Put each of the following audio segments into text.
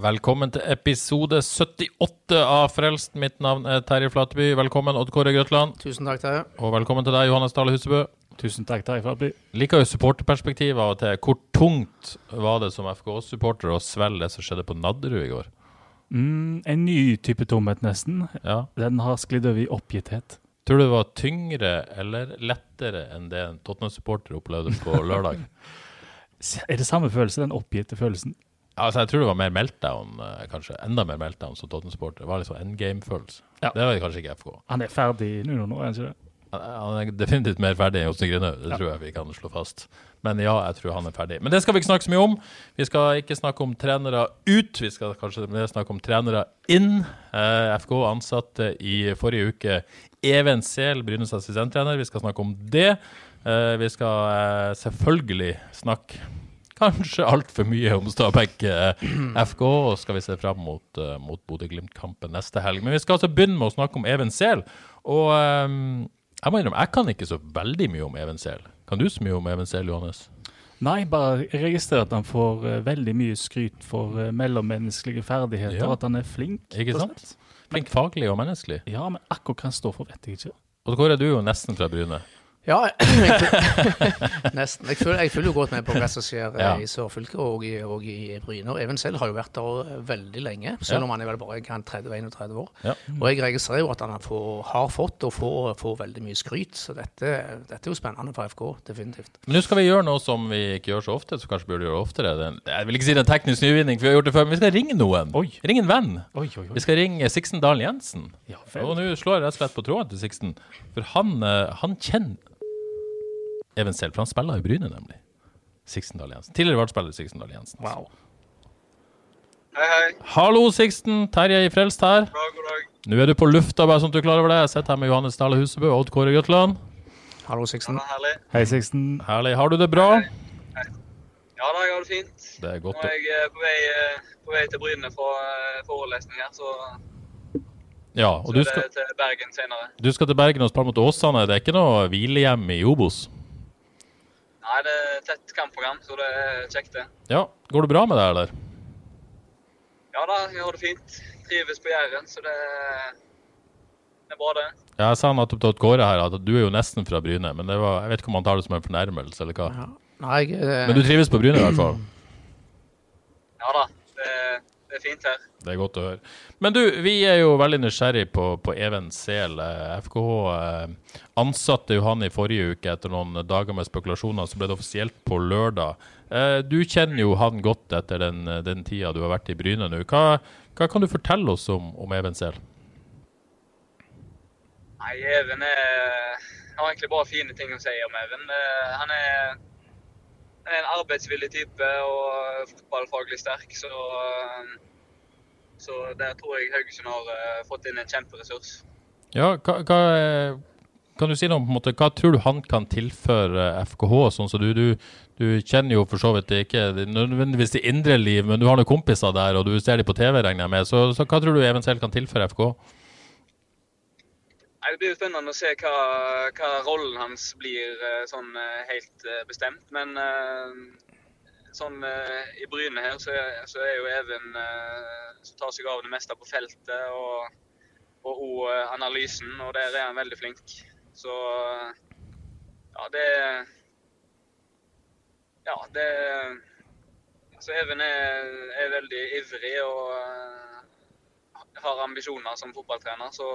Velkommen til episode 78 av Frelst. Mitt navn er Terje Flateby. Velkommen, Odd Kåre Grøtland. Tusen takk, Terje. Og velkommen til deg, Johannes Dale Husebø. Tusen takk, Terje Flateby. Liker jo supporterperspektivet av og til. Hvor tungt var det som FK-supporter å svelge det som skjedde på Nadderud i går? Mm, en ny type tomhet, nesten. Ja. Den har sklidd over i oppgitthet. Tror du det var tyngre eller lettere enn det en Tottenham-supporter opplevde på lørdag? Er det samme følelse, den oppgitte følelsen? Altså, jeg tror det var mer meltdown, eh, kanskje. Enda mer meltdown som Tottenham-supporter. Det var sånn endgame-følelse. Ja. Det var det kanskje ikke FK. Han er ferdig nå, nå, er han ikke det? Han er definitivt mer ferdig enn Jostein Grinaud, det Ja. tror jeg vi kan slå fast. Men ja, jeg tror han er ferdig. Men det skal vi ikke snakke så mye om. Vi skal ikke snakke om trenere ut, vi skal kanskje mer snakke om trenere inn. Eh, FK ansatte i forrige uke Even Sehl, Brynes assistenttrener. Vi skal snakke om det. Eh, vi skal selvfølgelig snakke kanskje altfor mye om Stabæk eh, FK, og skal vi se fram mot, uh, mot Bodø-Glimt-kampen neste helg. Men vi skal altså begynne med å snakke om Even Sehl. Og um, jeg må innrømme, jeg kan ikke så veldig mye om Even Sehl. Kan du så mye om Even Sehl, Johannes? Nei, bare registrer at han får uh, veldig mye skryt for uh, mellommenneskelige ferdigheter, Ja. og at han er flink. Ikke sant? Flink faglig og menneskelig. Ja, men akkurat hva han står for, vet jeg ikke. Og du er jo nesten fra Bryne. Ja, jeg, nesten. Jeg følger, jeg følger jo godt med på hva som skjer eh, Ja. i Sørfylket og, og i Bryne. Og Even selv har jo vært der eh, veldig lenge, selv Ja. om han er vel bare kan 30-31 år. Ja. Og jeg registrerer jo at han får, har fått og får, får veldig mye skryt, så dette, dette er jo spennende for FK, definitivt. Men nå skal vi gjøre noe som vi ikke gjør så ofte, så kanskje burde gjøre oftere. Det er Jeg vil ikke si det er en teknisk nyvinning, for vi har gjort det før, men vi skal ringe noen. Oi. Ringe en venn. Oi, oi, oi. Vi skal ringe Sixten Dahl Jensen. Ja, Og nå slår jeg rett og slett på tråden til Sixten, for han, eh, han kjenner Even Sehl, for han spiller i Bryne, nemlig. Sixten Dahl Jensen. Tidligere valgspiller Sixten Dahl Jensen. Wow. Hei, hei. Hallo, Sixten. Terje i Frelst her. God dag, god dag. Nå er du på lufta, bare sånn at du er klar over det. Jeg sitter her med Johannes Dale Husebø og Odd Kåre Grøtland. Hallo, Sixten. Ja, herlig. Hei, Sixten. Herlig. Har du det bra? Hei. hei. Ja da, jeg har det fint. Det er godt. Nå er jeg eh, på vei, eh, på vei til Bryne for eh, forelesning her, så, Ja, og så du skal, til Bergen senere. du skal til Bergen og spille mot Åsane. Det er ikke noe hvilehjem i Obos? Nei, det er tett kampprogram, så det er kjekt det. Ja. Går det bra med deg, eller? Ja da, jeg har det fint. Trives på Jæren, så det, det er bra det. Ja, jeg sa nettopp til Kåre her at du er jo nesten fra Bryne, men det var, jeg vet ikke om han tar det som en fornærmelse, eller hva. Ja. Nei, jeg, det... Men du trives på Bryne i hvert fall? Ja da, det, det er fint her. Det er godt å høre. Men du, vi er jo veldig nysgjerrig på, på Even Sehl. Eh, FKH eh, ansatte jo han i forrige uke etter noen dager med spekulasjoner, så ble det offisielt på lørdag. Eh, du kjenner jo han godt etter den, den tida du har vært i Bryne nå. Hva, hva kan du fortelle oss om, om Even Sehl? Nei, Even er har egentlig bare fine ting å si om Even. Eh, Han er, han er en arbeidsvillig type og fotballfaglig sterk, så eh, Så der tror jeg Haugesund har eh, fått inn en kjemperessurs. Ja, hva, hva, eh, kan du si noe om på en måte, hva tror du han kan tilføre FKH? sånn så du, du, du kjenner jo for så vidt ikke nødvendigvis det indre liv, men du har noen kompiser der, og du ser dem på TV, regner jeg med. Så, så hva tror du eventuelt kan tilføre FKH? Det blir jo spennende å se hva, hva rollen hans blir eh, sånn eh, helt eh, bestemt. Men sånn i Bryne her, så er, så er jo Even som tar seg av det meste på feltet og, og eh, analysen, og der er han veldig flink. Så ja, det Ja, det Så Even er, er veldig ivrig og har ambisjoner som fotballtrener, så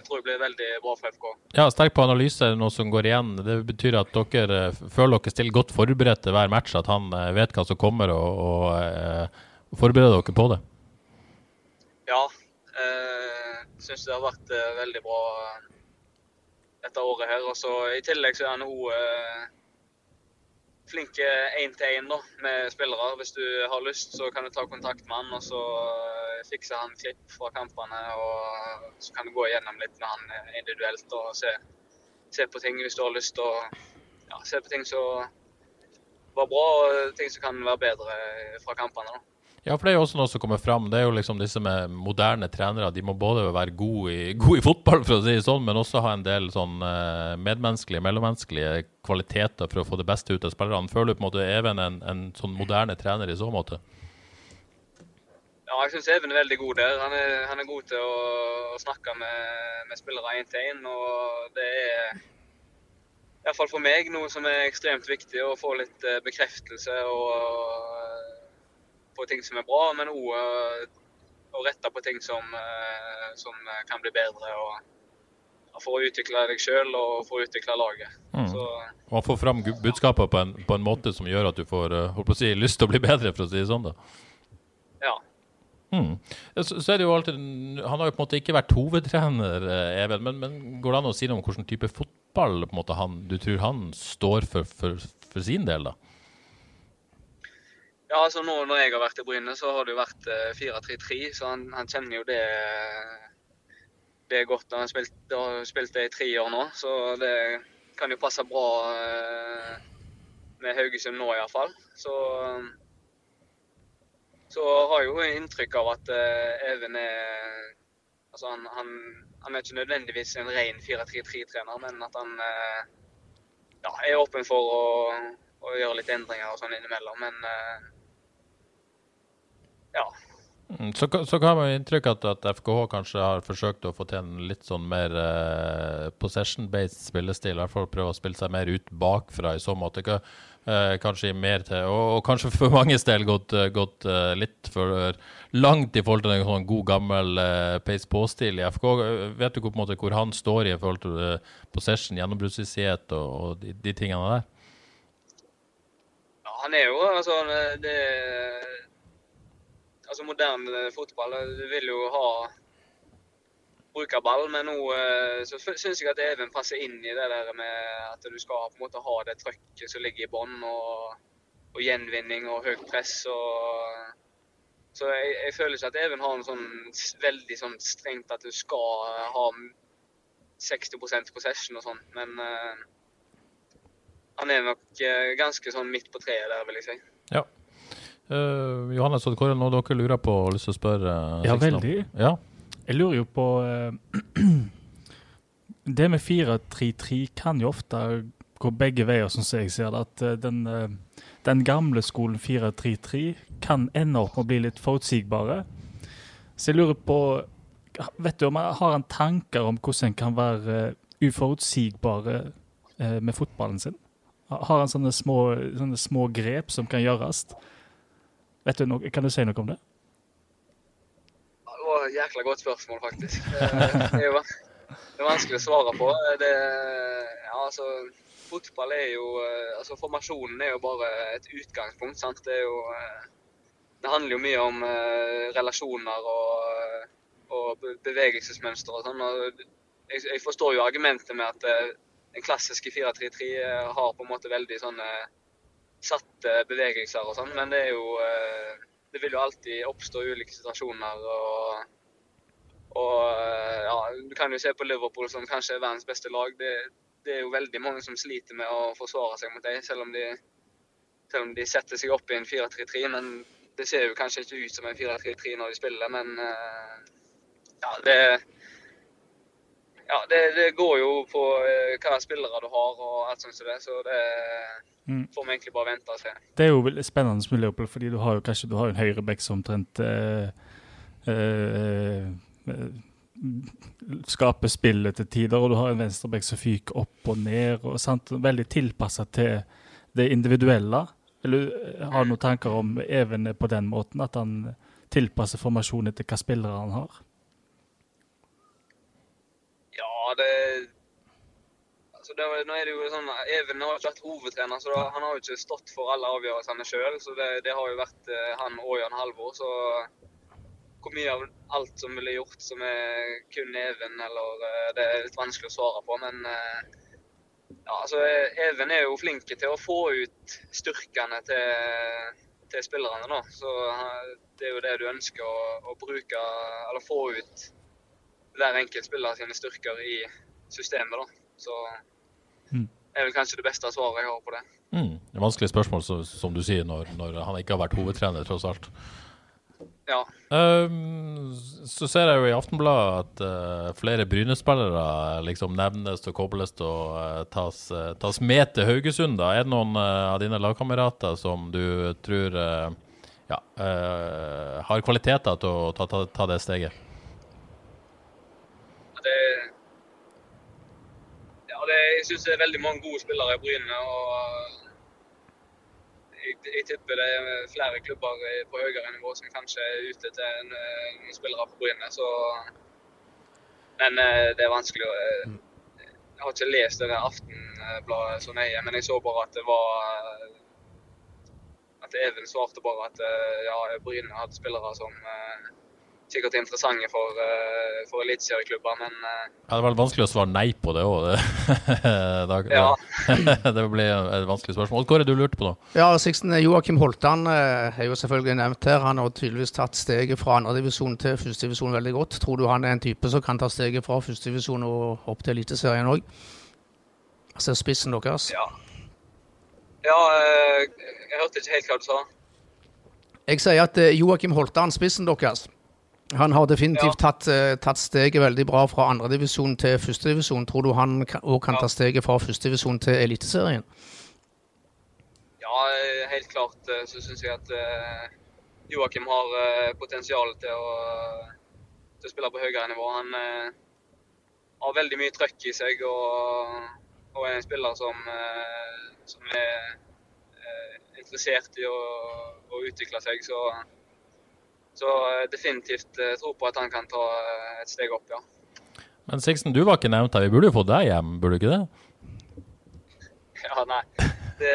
jeg tror det blir veldig bra for FK. Ja, Sterk på analyse noe som går igjen. Det betyr at dere eh, føler dere stiller godt forberedt til hver match, at han eh, vet hva som kommer, og, og eh, forbereder dere på det. Ja, Uh, Syns det har vært veldig bra dette året her. Og så I tillegg så er han òg uh, flink én-til-én med spillere. Hvis du har lyst, så kan du ta kontakt med han, og så uh, fikser han klipp fra kampene. og Så kan du gå igjennom litt med han individuelt og se, se på ting hvis du har lyst Og ja, se på ting som var bra, og ting som kan være bedre fra kampene. da. Ja, for det er jo også noe som kommer fram. Det er jo liksom disse med moderne trenere. De må både være gode i, god i fotball, for å si det sånn, men også ha en del sånn uh, medmenneskelige, mellommenneskelige kvaliteter for å få det beste ut av spillerne. Føler du på en måte Even en, en sånn moderne trener i så måte? Ja, jeg syns Even er veldig god der. Han er, han er god til å, å snakke med, med spillere én til én. Og det er iallfall for meg noe som er ekstremt viktig, å få litt uh, bekreftelse og på ting som er bra, men òg eh, å rette på ting som, eh, som kan bli bedre. og for å utvikle deg sjøl og for å utvikle laget. Mm. Så, og få fram budskapet på en, på en, måte som gjør at du får eh, på å si, lyst til å bli bedre, for å si det sånn. da. Ja. Mm. Så, så, er det jo alltid, Han har jo på en måte ikke vært hovedtrener, Even, men, men går det an å si noe om hvilken type fotball på en måte han, du tror han står for, for, for sin del? da? Ja, altså nå Når jeg har vært i Bryne, så har det jo vært 4-3-3, eh, så han, han, kjenner jo det, det godt. Han har spilt, har spilt det i tre år nå, så det kan jo passe bra eh, med Haugesund nå iallfall. Så, så har jeg jo inntrykk av at eh, Even er Altså han, han, han er ikke nødvendigvis en ren 4-3-3-trener, men at han ja, er åpen for å, å, gjøre litt endringer og sånn innimellom. Men ja. Mm, så, så kan man inntrykk at, at FKH kanskje har forsøkt å få til en litt sånn mer uh, possession-based spillestil. I hvert fall prøve å spille seg mer ut bakfra i så måte. Uh, kanskje mer til Og, og kanskje for manges del gått, uh, gått litt for langt i forhold til en sånn god, gammel pace på-stil i FK. Vet du på en måte hvor han står i forhold til possession, gjennombruddshissighet og, og de, de, tingene der? Ja, han er jo altså det altså moderne fotball. Du vil jo ha bruke ball, men nå eh, så syns jeg at Even passer inn i det der med at du skal på en måte ha det trøkket som ligger i bånn, og, og, gjenvinning og høyt press. og så jeg, jeg føler ikke at Even har en sånn veldig sånn strengt at du skal ha 60% possession og sånn, men uh, han er nok ganske sånn midt på treet der, vil jeg si. Ja. Uh, Johannes og Kåre, noe dere lurer på og har lyst til å spørre? Uh, ja, veldig. Ja? Jeg lurer jo på uh, Det med 4-3-3 kan jo ofte gå begge veier, sånn som jeg ser det. At den, den, gamle skolen 4-3-3 kan ende opp med å bli litt forutsigbare. Så jeg lurer på Vet du om jeg har en tanker om hvordan en kan være uforutsigbare med fotballen sin? Har han sånne små, sånne små grep som kan gjøres? Vet du noe, kan du si noe om det? Det var et jækla godt spørsmål, faktisk. Det er det er vanskelig å svare på. Det, ja, altså, fotball er jo altså Formasjonen er jo bare et utgangspunkt. sant? Det, jo, det handler jo mye om uh, relasjoner og, og bevegelsesmønster og sånn. jeg, jeg, forstår jo argumentet med at uh, den klassiske 4-3-3 har på en måte veldig sånne satte bevegelser og sånn, men det er jo eh, Det vil jo alltid oppstå ulike situasjoner. og og eh, ja, Du kan jo se på Liverpool, som kanskje er verdens beste lag. Det, det er jo veldig mange som sliter med å forsvare seg mot dem, selv, selv om de setter seg opp i en 4-3-3. Men det ser jo kanskje ikke ut som en 4-3-3 når de spiller, men eh, ja, det, ja, det, det går jo på hva spillere du har og alt sånt som det. Så det Mm. Får vi egentlig bare vente og se. Det er jo spennende med Liverpool, fordi du har jo kanskje du har en høyreback som omtrent eh, eh, eh, skaper spillet til tider, og du har en venstreback som fyker opp og ned. og sant? Veldig tilpassa til det individuelle. Eller eh, har du noen tanker om Even på den måten, at han tilpasser formasjonen til hva spillere han har? Ja, det altså det, nå er det jo sånn, Even har ikke vært hovedtrener, så da, han har jo ikke stått for alle avgjørelsene sjøl. Så det, det, har jo vært eh, han og Jan Halvor. Så hvor mye av alt som ville gjort som er kun Even, eller eh, Det er litt vanskelig å svare på, men eh, ja, altså, Even er jo flink til å få ut styrkene til, til spillerne. da. Så Det er jo det du ønsker å, å bruke, eller få ut hver enkelt spiller sine styrker i systemet. da. Så Mm. det er vel kanskje det beste svaret jeg har på det. Mm. Det er vanskelig spørsmål, så, som du sier, når, når han ikke har vært hovedtrener, tross alt. Ja. Um, så ser jeg jo i Aftenbladet at uh, flere Bryne-spillere liksom nevnes og kobles og uh, tas, uh, tas med til Haugesund. da. Er det noen av dine lagkamerater som du tror ja, har kvaliteter til å ta, ta, ta det steget? Det, ja, det, jeg syns det er veldig mange gode spillere i Bryne. og jeg, jeg, tipper det er flere klubber på høyere nivå som kanskje er ute til noen spillere på Bryne. Så, men det er vanskelig å Jeg har ikke lest det Aftenbladet så nøye, men jeg så bare at det var At Even svarte bare at ja, Bryne hadde spillere som sikkert interessante for, uh, for eliteserieklubber, men uh, ja, Det var vanskelig å svare nei på det òg. ja. det blir et vanskelig spørsmål. Hva er det du lurte på nå? Ja, Sixten, Joakim Holtan uh, er jo selvfølgelig nevnt her. Han har tydeligvis tatt steget fra andredivisjon til førstedivisjon veldig godt. Tror du han er en type som kan ta steget fra førstedivisjon og opp til Eliteserien òg? Altså spissen deres? Ja. ja jeg hørte ikke helt hva du sa. Jeg sier at Joakim Holtan, spissen deres han har definitivt ja. tatt, uh, tatt, steget veldig bra fra andredivisjon til førstedivisjon. Tror du han òg kan, ta steget fra førstedivisjon til Eliteserien? Ja, helt klart så syns jeg at Joakim har potensial til å, til å, spille på høyere nivå. Han har veldig mye trøkk i seg og, og er en spiller som, som er interessert i å, å utvikle seg. så så definitivt tro på at han kan ta et steg opp, ja. Men Sixten, du var ikke nevnt her. Vi burde jo fått deg hjem, burde du ikke det? Ja, nei. Det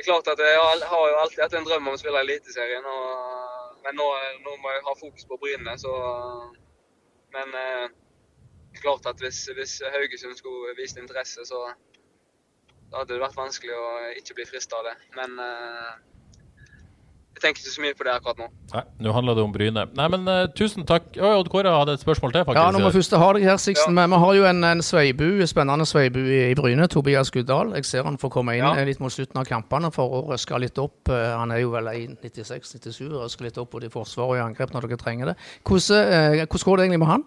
er klart at jeg har jo alltid hatt en drøm om å spille Eliteserien. Men nå, nå, må jeg ha fokus på Bryne, så Men eh, klart at hvis, hvis, Haugesund skulle vist interesse, så hadde det vært vanskelig å ikke bli frista av det. Men eh, tenker ikke så mye på det akkurat nå. Nei, Nå handler det om Bryne. Nei, men uh, tusen takk. Oi, Odd Kåre hadde et spørsmål til, faktisk. Ja, når vi først har deg her, Sixten. Ja. Vi har jo en, en sveibu, spennende sveibu i, i, Bryne. Tobias Guddal. Jeg ser han får komme inn ja. litt mot slutten av kampene for å røske litt opp. Uh, han er jo vel i 96-97, røske litt opp både i forsvar og i angrep når dere trenger det. Hvordan, uh, hvordan går det egentlig med han?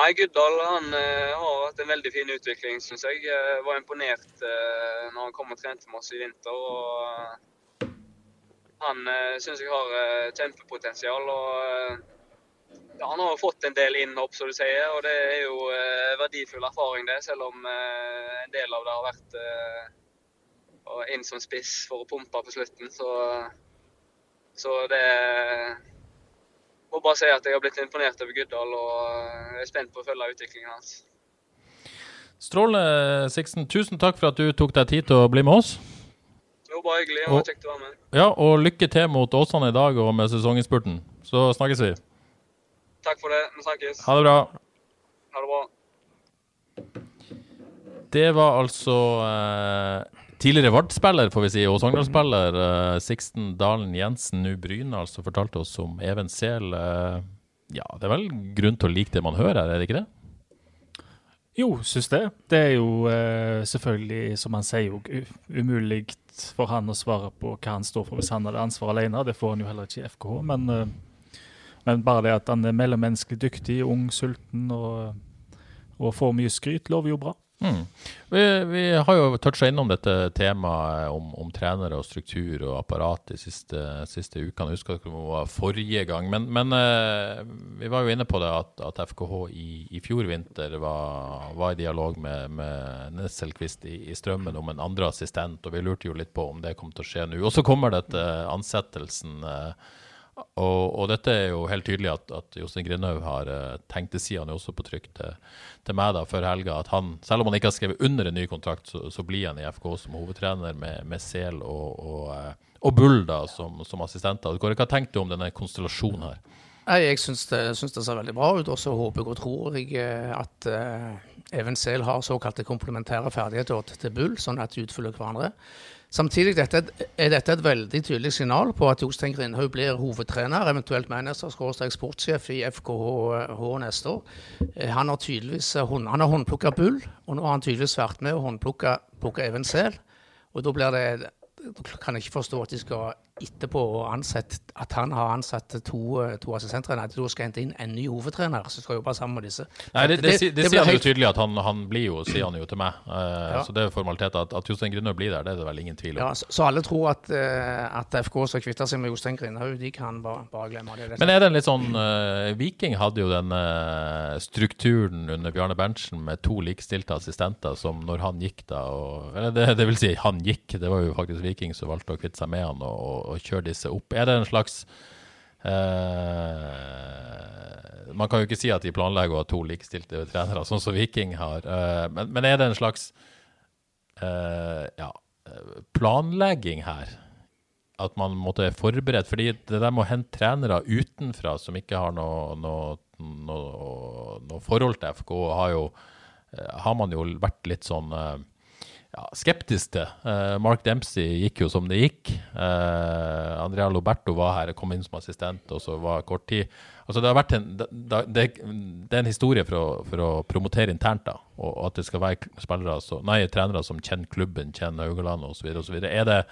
Nei, Guddal han har hatt en veldig fin utvikling, syns jeg. jeg. Var imponert når han kom og trente med oss i vinter. og han uh, syns jeg har uh, kjempepotensial. og ja, Han har jo fått en del innhopp, som du sier, og det er jo uh, verdifull erfaring, det. Selv om en del av det har vært inn som spiss for å pumpe på slutten. Så, så det må bare si at jeg har blitt imponert over Guddal og er spent på å følge utviklingen hans. Strålende, Sixten. Tusen takk for at du tok deg tid til å bli med oss. Var bare hyggelig. Kjekt å være med. Ja, og lykke til mot Åsane i dag og med sesonginnspurten. Så snakkes vi. Takk for det. Vi snakkes. Ha det bra. Ha det bra. Det var altså eh, tidligere Vard-spiller, får vi si, og Sogndal-spiller eh, Sixten Dalen Jensen, nå Bryne, altså fortalte oss om Even Sehl. Eh, ja, det er vel grunn til å like det man hører, er det ikke det? Jo, syns det. Det er jo eh, selvfølgelig, som han sier, umulig for han å svare på hva han står for hvis han hadde ansvar alene. Det får han jo heller ikke i FKH. Men, uh, men bare det at han er mellommenneskelig dyktig, ung, sulten og, og får mye skryt, lover jo bra. Mm. Vi, vi, har jo toucha innom dette temaet om, om, trenere og struktur og apparat de siste, siste ukene. Jeg husker ikke om det var forrige gang, men, men uh, vi var jo inne på det at, at FKH i, i, fjor vinter var, var i dialog med, med Nesselquist i, i, Strømmen om en andre assistent, og vi lurte jo litt på om det kom til å skje nå. Og så kommer dette ansettelsen. Uh, og, og, dette er jo helt tydelig at, at Jostein Grindhaug har uh, tenkt. Det sier han jo også på trykk til, til, meg da før helga. At han, selv om han ikke har skrevet under en ny kontrakt, så, så blir han i FK som hovedtrener med, med Sel og, og, uh, og Bull da, som, som assistenter. Hva tenkte du om denne konstellasjonen her? Nei, Jeg syns det, det ser veldig bra ut, og så håper og tror jeg eh, at uh, Even har såkalte komplementære ferdigheter til- Bull, sånn at de utfyller hverandre. Samtidig dette, er dette et veldig tydelig signal på at Jostein Grindhaug blir hovedtrener, eventuelt manager, sportssjef i FKH neste år. Eh, Han har tydeligvis eh, han har håndplukka Bull, og nå har han tydeligvis vært med å håndplukke plukke Even Sehl. Og da blir det kan jeg ikke forstå at de skal etterpå ansette, at han har ansatt to, eh, to assistenttrenere. At du skal hente inn en ny hovedtrener som skal jobbe sammen med disse. Nei, det, det, det, det, sier han jo tydelig at han, han blir jo, sier han jo til meg. Uh, Ja. Så det er formalitet. At, at Jostein Grüner blir der, det er det vel ingen tvil om. Ja, så, så alle tror at, uh, at FK skal kvitte seg med Jostein Grindhaug. De kan bare, bare glemme det. Men er det en litt sånn uh, Viking hadde jo den strukturen under Bjarne Berntsen med to likestilte assistenter som når han gikk da og, Eller det, det vil si, han gikk. Det var jo faktisk Viking som valgte å kvitte seg med han og, og kjøre disse opp. Er det en slags eh, Man kan jo ikke si at de planlegger å ha to likestilte trenere, sånn som Viking har. eh, men, men er det en slags eh, ja, planlegging her? At man måtte være forberedt? Fordi det der med å hente trenere utenfra som ikke har noe, noe, noe, noe forhold til FK, har, jo, eh, har man jo vært litt sånn eh, ja, skeptisk til. Uh, Mark Dempsey gikk jo som det gikk. Uh, Andrea Loberto var her, kom inn som assistent, og så var kort tid. Altså Det en, det, det, det er en historie for å, for å promotere internt, da, og, og at det skal være spillere, så, nei, trenere som kjenner klubben, kjenner Haugaland osv. Er, det,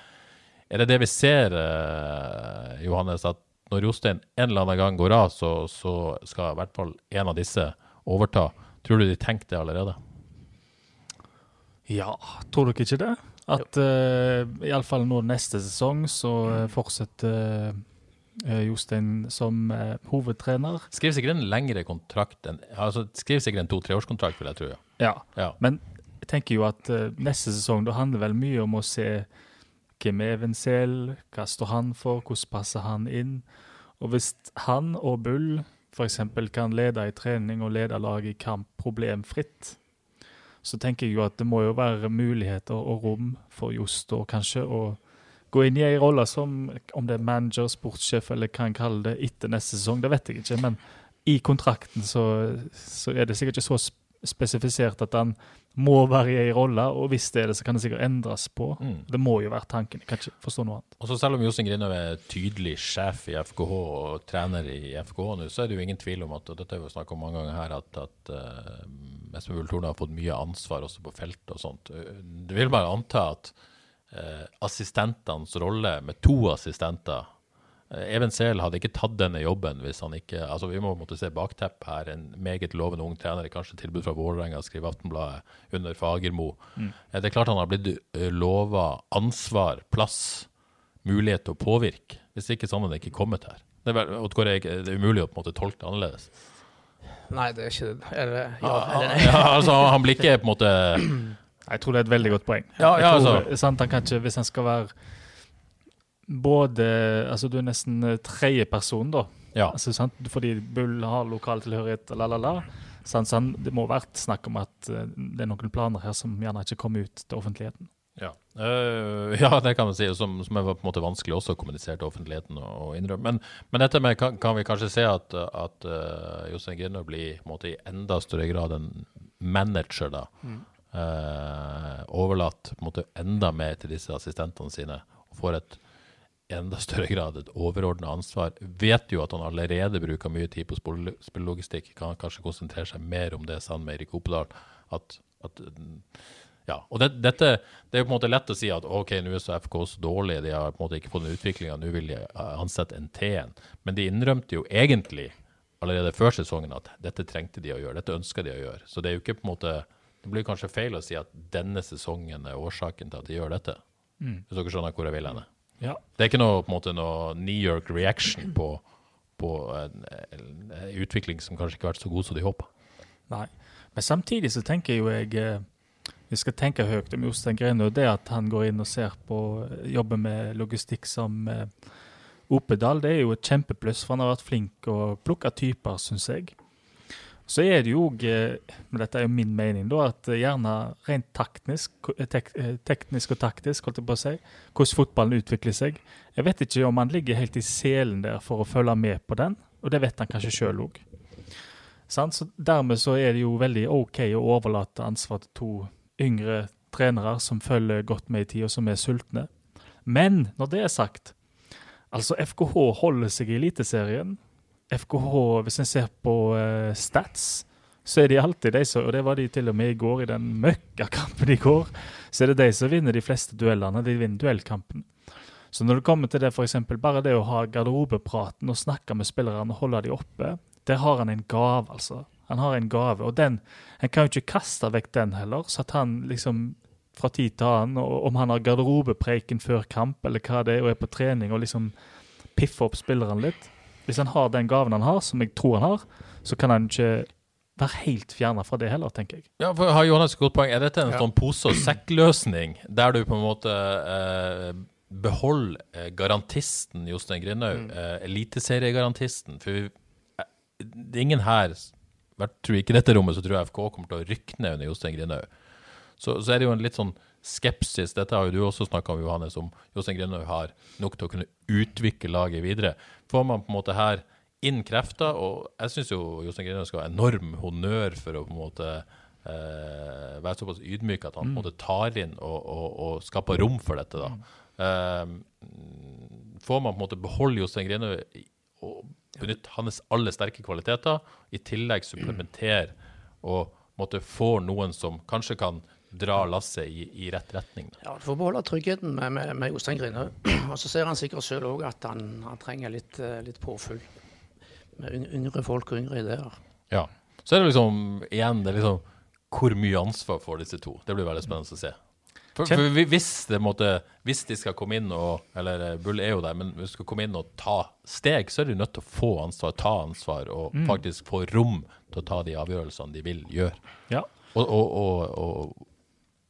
er det det vi ser, uh, Johannes, at når Jostein en eller annen gang går av, så, så skal i hvert fall en av disse overta? Tror du de tenkte det allerede? Ja, tror dere ikke det? At uh, iallfall nå neste sesong så eh, fortsetter uh, Jostein som uh, hovedtrener. Skriver sikkert en lengre kontrakt enn altså, Skriver sikkert en to-treårskontrakt, vil jeg tro. Ja. Ja. Ja. Men jeg tenker jo at uh, neste sesong da handler vel mye om å se hvem er Evenzel, hva står han for, hvordan passer han inn? Og hvis han og Bull f.eks. kan lede i trening og lede laget i kamp problemfritt, så tenker jeg jo at det må jo være muligheter og rom for Jost og kanskje å gå inn i ei rolle som om det er manager, sportssjef eller hva en kaller det etter neste sesong, det vet jeg ikke. Men i kontrakten så, så er det sikkert ikke så spesifisert at han må være i ei rolle, og hvis det er det, så kan det sikkert endres på. Mm. Det må jo være tanken. Jeg kan ikke forstå noe annet. Og så Selv om Jostein Grinhaug er tydelig sjef i FKH og trener i FKH nå, så er det jo ingen tvil om at og dette har vi snakket om mange ganger her, at, at uh, Espen Bull Torne har fått mye ansvar også på feltet og sånt. Det vil bare anta at uh, assistentenes rolle med to assistenter Even Sehl hadde ikke tatt denne jobben hvis han ikke altså Vi må måtte se baktepp her. En meget lovende ung trener, kanskje tilbud fra Vålerenga, skriver Aftenbladet, under Fagermo. Mm. Eh, Det er klart han har blitt uh, lova ansvar, plass, mulighet til å påvirke. Hvis ikke sånn hadde han ikke kommet her. Det er, vel, det er umulig å på en måte tolke det annerledes. Nei, det er ikke det, Eller, Ja, eller nei. ja, altså, han blir ikke på en måte Jeg tror det er et veldig godt poeng. Ja, ja, tror, altså. sant, han kan ikke, Hvis han skal være både Altså, du er nesten eh, tredjeperson, da. Ja. Altså, sant? Fordi Bull har lokal tilhørighet, la, la, la. Så? Det må ha vært snakk om at eh, det er noen planer her som gjerne ikke kommer ut til offentligheten. Ja, uh, ja det kan man si, som, som er på en måte vanskelig også å kommunisere til offentligheten og, og innrømme. Men, men dette med, kan, kan vi kanskje se at, at uh, Jostein Grindhaug blir en måte, i enda større grad en manager, da. Mm. Uh, overlatt på en måte enda mer til disse assistentene sine, og får et enda større grad et overordna ansvar. Vet jo at han allerede bruker mye tid på spil- spillelogistikk. Kan han kanskje konsentrere seg mer om det, sammen med Erik Opedal. At, at ja, og det, dette, det er jo på en måte lett å si at ok, nå er så FK så dårlig, de har på en måte ikke fått den utviklinga, nå vil de eh, ansette en T-en. Men de innrømte jo egentlig allerede før sesongen at dette trengte de å gjøre, dette ønska de å gjøre. Så det er jo ikke på en måte Det blir kanskje feil å si at denne sesongen er årsaken til at de gjør dette. Mm. Hvis dere skjønner hvor jeg vil henne. Ja. Det er ikke noe, på en måte, noe New York reaction på, på en, en utvikling som kanskje ikke har vært så god som de håpa. Nei. Men samtidig så tenker jo jeg eh, Vi skal tenke høyt om Jostein Greinø. Det at han går inn og ser på eh, jobber med logistikk som eh, Opedal, det er jo et kjempepluss, for han har vært flink å plukke typer, syns jeg. Så er det jo òg, men dette er jo min mening, da, at gjerne rent taktisk, tek, teknisk og taktisk, holdt jeg på å si, hvordan fotballen utvikler seg. Jeg vet ikke om han ligger helt i selen der for å følge med på den, og det vet han kanskje sjøl òg. Så dermed så er det jo veldig OK å overlate ansvar til to yngre trenere som følger godt med i tid, og som er sultne. Men når det er sagt, altså FKH holder seg i Eliteserien FKH, hvis en ser på uh, stats, så er de alltid de som Og det var de til og med i går, i den møkkakampen i går. Så er det de som vinner de fleste duellene. De vinner duellkampen. Så når det kommer til det, f.eks. bare det å ha garderobepraten og snakke med spillerne og holde de oppe, der har han en gave, altså. Han har en gave, og den En kan jo ikke kaste vekk den heller, så at han liksom fra tid til annen, om han har garderobepreiken før kamp eller hva det er, og er på trening og liksom piffer opp spillerne litt hvis han har den gaven han har, som jeg tror han har, så kan han ikke være helt fjerna fra det heller, tenker jeg. Ja, for har Johannes et godt poeng. Er dette en ja. sånn pose- og sekk-løsning, der du på en måte eh, beholder eh, garantisten Jostein Grindhaug, mm. eh, eliteseriegarantisten? For vi, eh, det er ingen her tror ikke i dette rommet så tror jeg FK kommer til å rykke ned under Jostein Grindhaug. Så, så, er det jo en litt sånn skepsis. Dette har jo du også snakka om, Johannes, om Jostein Grindhaug har nok til å kunne utvikle laget videre. Får man på en måte her inn krefter, og jeg syns jo Jostein Grindhaug skal ha enorm honnør for å på en måte eh, være såpass ydmyk at han på en mm. måte tar inn og, og, og skaper rom for dette. da. Eh, får man på en måte beholde Jostein Grindhaug og benytte hans aller sterke kvaliteter, i tillegg supplementere og måtte få noen som kanskje kan dra lasset i, i, rett retning. Ja, Du får beholde tryggheten med, med, med Jostein Grine. Og så ser han sikkert sjøl òg at han, han, trenger litt, eh, litt påfyll. Med yngre folk og yngre ideer. Ja. Så er det liksom igjen det er liksom, hvor mye ansvar får disse to. Det blir veldig spennende å se. For, for hvis, måtte, hvis, de skal komme inn og Eller eh, Bull er jo der, men hvis de skal komme inn og ta steg, så er de nødt til å få ansvar, ta ansvar og mm. faktisk få rom til å ta de avgjørelsene de vil gjøre. Ja. Og, og, og, og,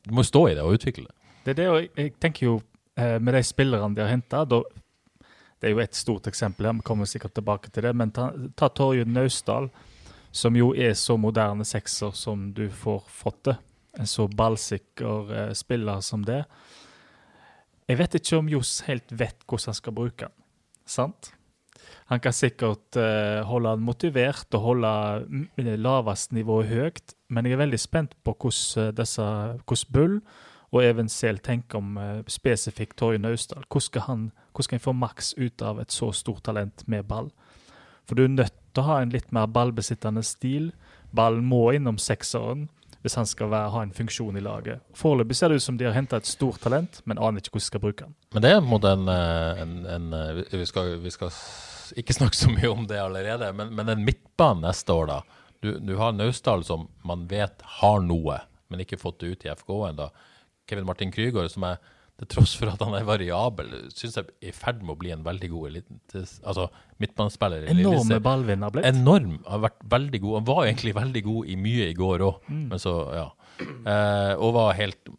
du må stå i det og utvikle det. Det er det, og jeg tenker jo eh, med de spillerne de har henta Det er jo et stort eksempel her, vi kommer sikkert tilbake til det. Men ta, ta Torje Naustdal, som jo er så moderne sekser som du får fått det. En så ballsikker eh, spiller som det. Jeg vet ikke om Johs helt vet hvordan han skal bruke den. Sant? Han kan sikkert uh, holde han motivert og holde lavest nivå høyt, men jeg er veldig spent på hvordan, hvordan Bull og eventuelt tenker om uh, spesifikt Torje Naustdal. Hvordan skal han få maks ut av et så stort talent med ball? For du er nødt til å ha en litt mer ballbesittende stil. Ballen må innom sekseren hvis han skal være, ha en funksjon i laget. Foreløpig ser det ut som de har henta et stort talent, men aner ikke hvordan de skal bruke han. Men det er på en måte en, en, en vi, skal, vi skal ikke snakke så mye om det allerede, men, men en midtbane neste år, da. Du, du har Naustdal som man vet har noe, men ikke fått det ut i FK ennå. Kevin Martin Krygård, som er til tross for at han er variabel, syns jeg er i ferd med å bli en veldig god elite, altså, midtbanespiller. Enorme ballvinner blitt. Enorm. Har vært veldig god. Han var egentlig veldig god i mye i går òg, mm. men så, ja. Eh, og var helt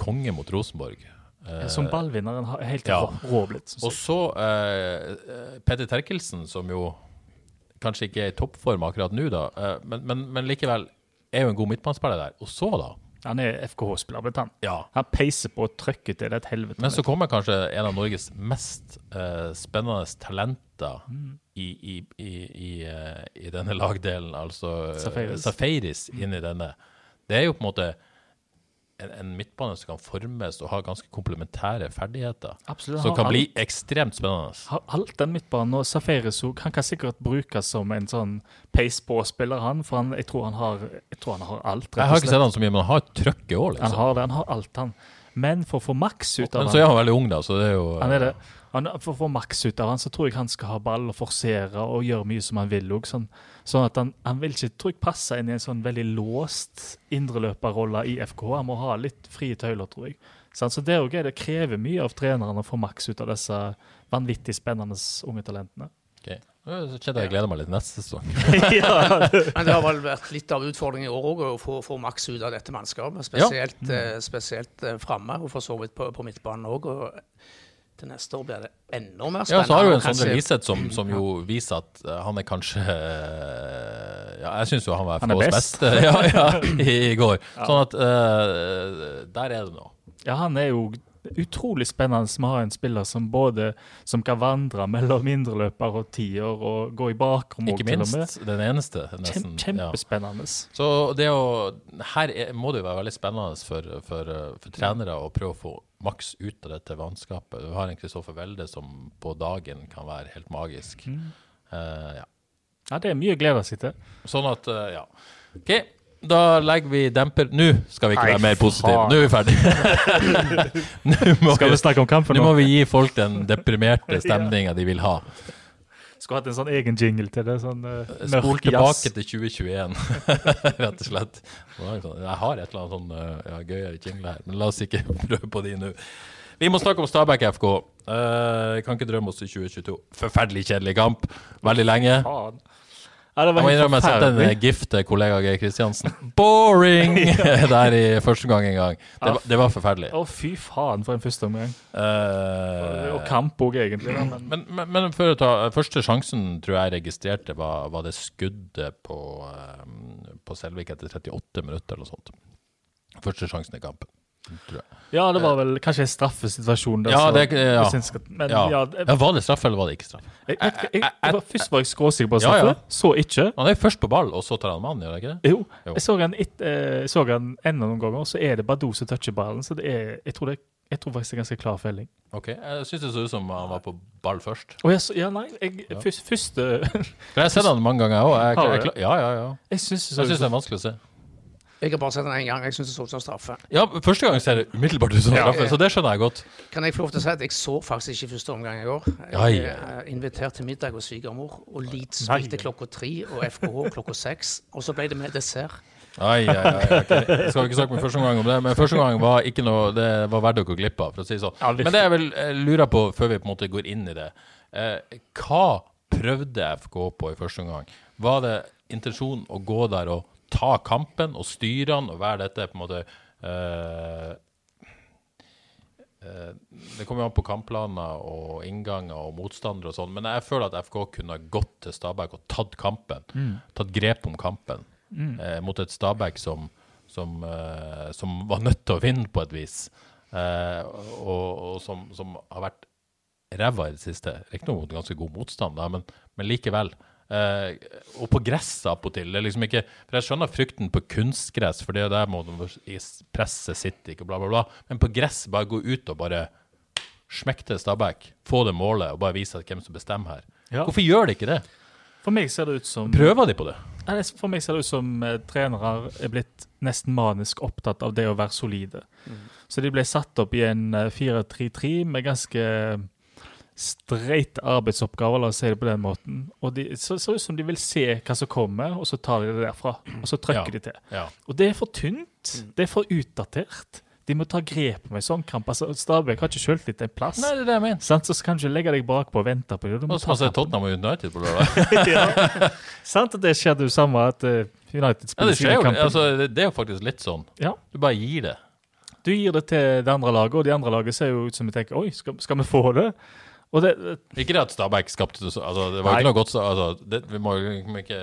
konge mot Rosenborg. Eh, som ballvinneren har helt ja. rå blitt. Og så eh, Petter Terkelsen, som jo kanskje ikke er i toppform akkurat nå, da, eh, men, men, men, likevel er jo en god midtbanespiller der. Og så, da? Han er FKH-spiller blitt, han. Ja. Han peiser på og trykker til. Det er et helvete. Men så kommer kanskje en av Norges mest uh, spennende talenter mm. i, i, i, uh, i, denne lagdelen, altså Safaris. Safaris, inn i denne. Det er jo på en måte en, en, midtbane som kan formes og ha ganske komplementære ferdigheter. Absolutt. Som kan bli ekstremt spennende. Har Alt den midtbanen og Safaris han kan sikkert brukes som en sånn pace på-spiller, han. For han, jeg, tror han har, jeg tror han har alt. Jeg har ikke sett han så mye, men han har et trøkk i år. Liksom. Han har det, han har alt, han. Men for å få maks ut av han Så er han veldig ung, da. så det er jo... Han er det. Han, for å få maks ut av han, så tror jeg han skal ha ball og forsere og gjøre mye som han vil. Også, sånn, sånn at han, han, vil ikke tror jeg, passe inn i en sånn veldig låst indreløperrolle i FK. Han må ha litt frie tøyler, tror jeg. Sånn, så det, det krever mye av treneren å få maks ut av disse vanvittig spennende unge talentene. Okay. Så kjenner jeg gleder meg litt neste sesong. ja, Men det har vel vært litt av utfordringen i år òg, å få, få, maks ut av dette mannskapet. Spesielt, ja. mm. eh, spesielt eh, framme, og for så vidt på, på midtbanen òg til neste år blir det enda mer spennende. Ja, så har du en Sondre Liseth som, som, jo viser at uh, han er kanskje uh, ja, jeg syns jo han var FKs best. beste ja, ja, i, i går. Sånn at uh, der er det noe. Ja, han er jo utrolig spennende som har en spiller som både som kan vandre mellom indreløper og tier og gå i bakrom. Ikke også, og med. minst den eneste. Nesten, Kjem, ja. kjempespennende. Så det å, her er, må det jo være veldig spennende for, for, for trenere å prøve å få maks ut av dette vannskapet. Du har en Kristoffer Welde som på dagen kan være helt magisk. Eh, ja. Ja, det er mye å glede seg til. Sånn at, uh, ja. OK, da legger vi demper Nå skal vi ikke Nei, være mer positive. Nå er vi ferdig. Nå må, Skal vi snakke om kampen nå nå? må vi gi folk den deprimerte stemninga de vil ha. Skulle hatt en sånn egen jingle til det. Sånn uh, Spol tilbake til 2021, rett og slett. Sånn- Jeg har et eller annet sånn uh, ja, gøyere jingle her, men la oss ikke prøve på de nå. Vi må snakke om Stabæk FK. Uh, kan ikke drømme oss til 2022. Forferdelig kjedelig kamp. Veldig lenge. Faen. Ja, det Jeg må innrømme jeg sendte en forferdelig. gif til kollega Geir Kristiansen. Boring! Der i første gang en gang. Det, var- det var forferdelig. Å, fy faen, for en første omgang. Uh, Og kamp òg, egentlig. Men Men, men, men for å ta første sjansen, tror jeg registrerte, var, var det skuddet på, eh, på Selvik etter 38 minutter eller noe sånt. Første sjansen i kampen. Ja, det var vel kanskje en straffesituasjon. der, Ja, det, ja. skal- Men ja. ja, ja, Var det straff, eller var det ikke straff? jeg, jeg, jeg, jeg, var, først var jeg skråsikker på straffe, ja. så ikke. Han er først på ball, og så tar han mannen, gjør han ikke det? Jo, Jo. jeg så han, et, eh, så han enda noen ganger, og så er det Badou som toucher ballen. Så det er, jeg tror, det, jeg tror faktisk det er ganske klar felling. Ok, Jeg syns det så ut som han var på ball først. Oh, jeg, ja, nei, jeg, Ja. først, første Jeg har sett han mange ganger. Jeg, jeg, ja, ja, ja. Jeg syns det det er vanskelig å se. Jeg har bare sett den én gang. Jeg syns det så ut som straffe. Ja, Første gang ser det umiddelbart ut som Ja. straffe, så det skjønner jeg godt. Kan jeg få lov til å si at jeg så faktisk ikke første omgang i går. Jeg er invitert til middag hos svigermor, og Leeds spilte klokka tre og FKH klokka seks. Og så ble det med dessert. Ai, ai, ai, okay. Jeg skal ikke snakke med første omgang om det, men første omgang var ikke noe Det var verdt å gå glipp av, for å si sånn. Men det jeg vil eh, lure på, før vi på en måte går inn i det eh, Hva prøvde FK på i første omgang? Var det intensjonen å gå der og ta kampen og styre den og være dette på en måte uh, uh, Det kommer jo an på kampplaner og innganger og motstandere og sånn, men jeg føler at FK kunne gått til Stabæk og tatt kampen. Tatt grep om kampen eh, mot et Stabæk som, som, som var nødt til å vinne på et vis, og, og som, som har vært ræva i det siste. Riktignok mot ganske god motstand, da, men, men likevel. Eh, og på gress av og til. Er liksom ikke, for Jeg skjønner frykten på kunstgress, for det er der må i presse sitter ikke, bla, bla, bla. Men på gress, bare gå ut og bare smekk til Stabæk. Få det målet og bare vise hvem som bestemmer her. Ja. Hvorfor gjør de ikke det? For meg ser det ut som Prøver de på det? For meg ser det ut som eh, trenere er blitt nesten manisk opptatt av det å være solide. Så de ble satt opp i en eh, 4-3-3 med ganske streite arbeidsoppgaver, la oss si det på den måten. Og de så ser ut som de vil se hva som kommer, og så tar de det derfra. Og så trykker Ja. de til. Ja. Og det er for tynt. Det er for utdatert. De må ta grep med sånn kamp. Altså, Stabæk har ikke selvtillit en plass. Nei, det er det jeg mener. Sant? Så kan du ikke legge deg bakpå og vente på det. Du må Og så ta. Tottenham United på lørdag. ja. Sant at det skjedde jo samme at eh, United Ja, spiller det, sine jo, kamper. altså, det, det er jo faktisk litt sånn. Ja. Du bare gir det. Du gir det til det andre laget, og de andre laget ser jo ut som de tenker Oi, skal, skal vi få det? Og det, Ikke det at Stabæk skapte det så altså, Det var Nei. ikke noe godt så- altså, det, Vi må ikke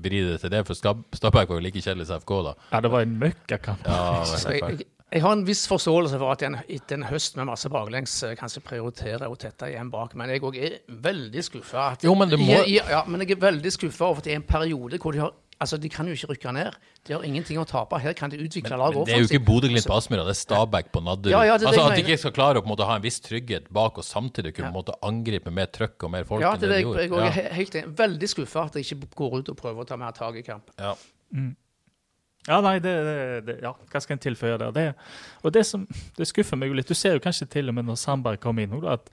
vri det til det, for Stab, Stabæk var jo like kjedelig som FK, da. ja, det var en møkkakamp. Ja, jeg, jeg, jeg har en viss forståelse for at en, etter en høst med masse baklengs eh, kanskje prioriterer å tette igjen bak, men jeg òg er veldig skuffa. Jo, men det må- Ja, men jeg er veldig skuffa over at det er en periode hvor de har Altså, de kan jo ikke rykke ned. De har ingenting å tape. Her kan de utvikle laget Men det er jo ikke Bodø-Glimt på Aspmyra, det er Stabæk på Nadderud. Ja, ja, det det altså, at de ikke skal klare å på en måte, ha en viss trygghet bak og samtidig kunne på en måte, angripe med trøkk og mer folk Ja, det enn det de de jeg, jeg, gjorde. jeg er helt. Veldig skuffa at de ikke går ut og prøver å ta mer tak i kamp. Ja. Ja, nei, det, det, det Ja, hva skal en tilføye der? Det, og det som det skuffer meg jo litt Du ser jo kanskje til og med når Sandberg kom inn, at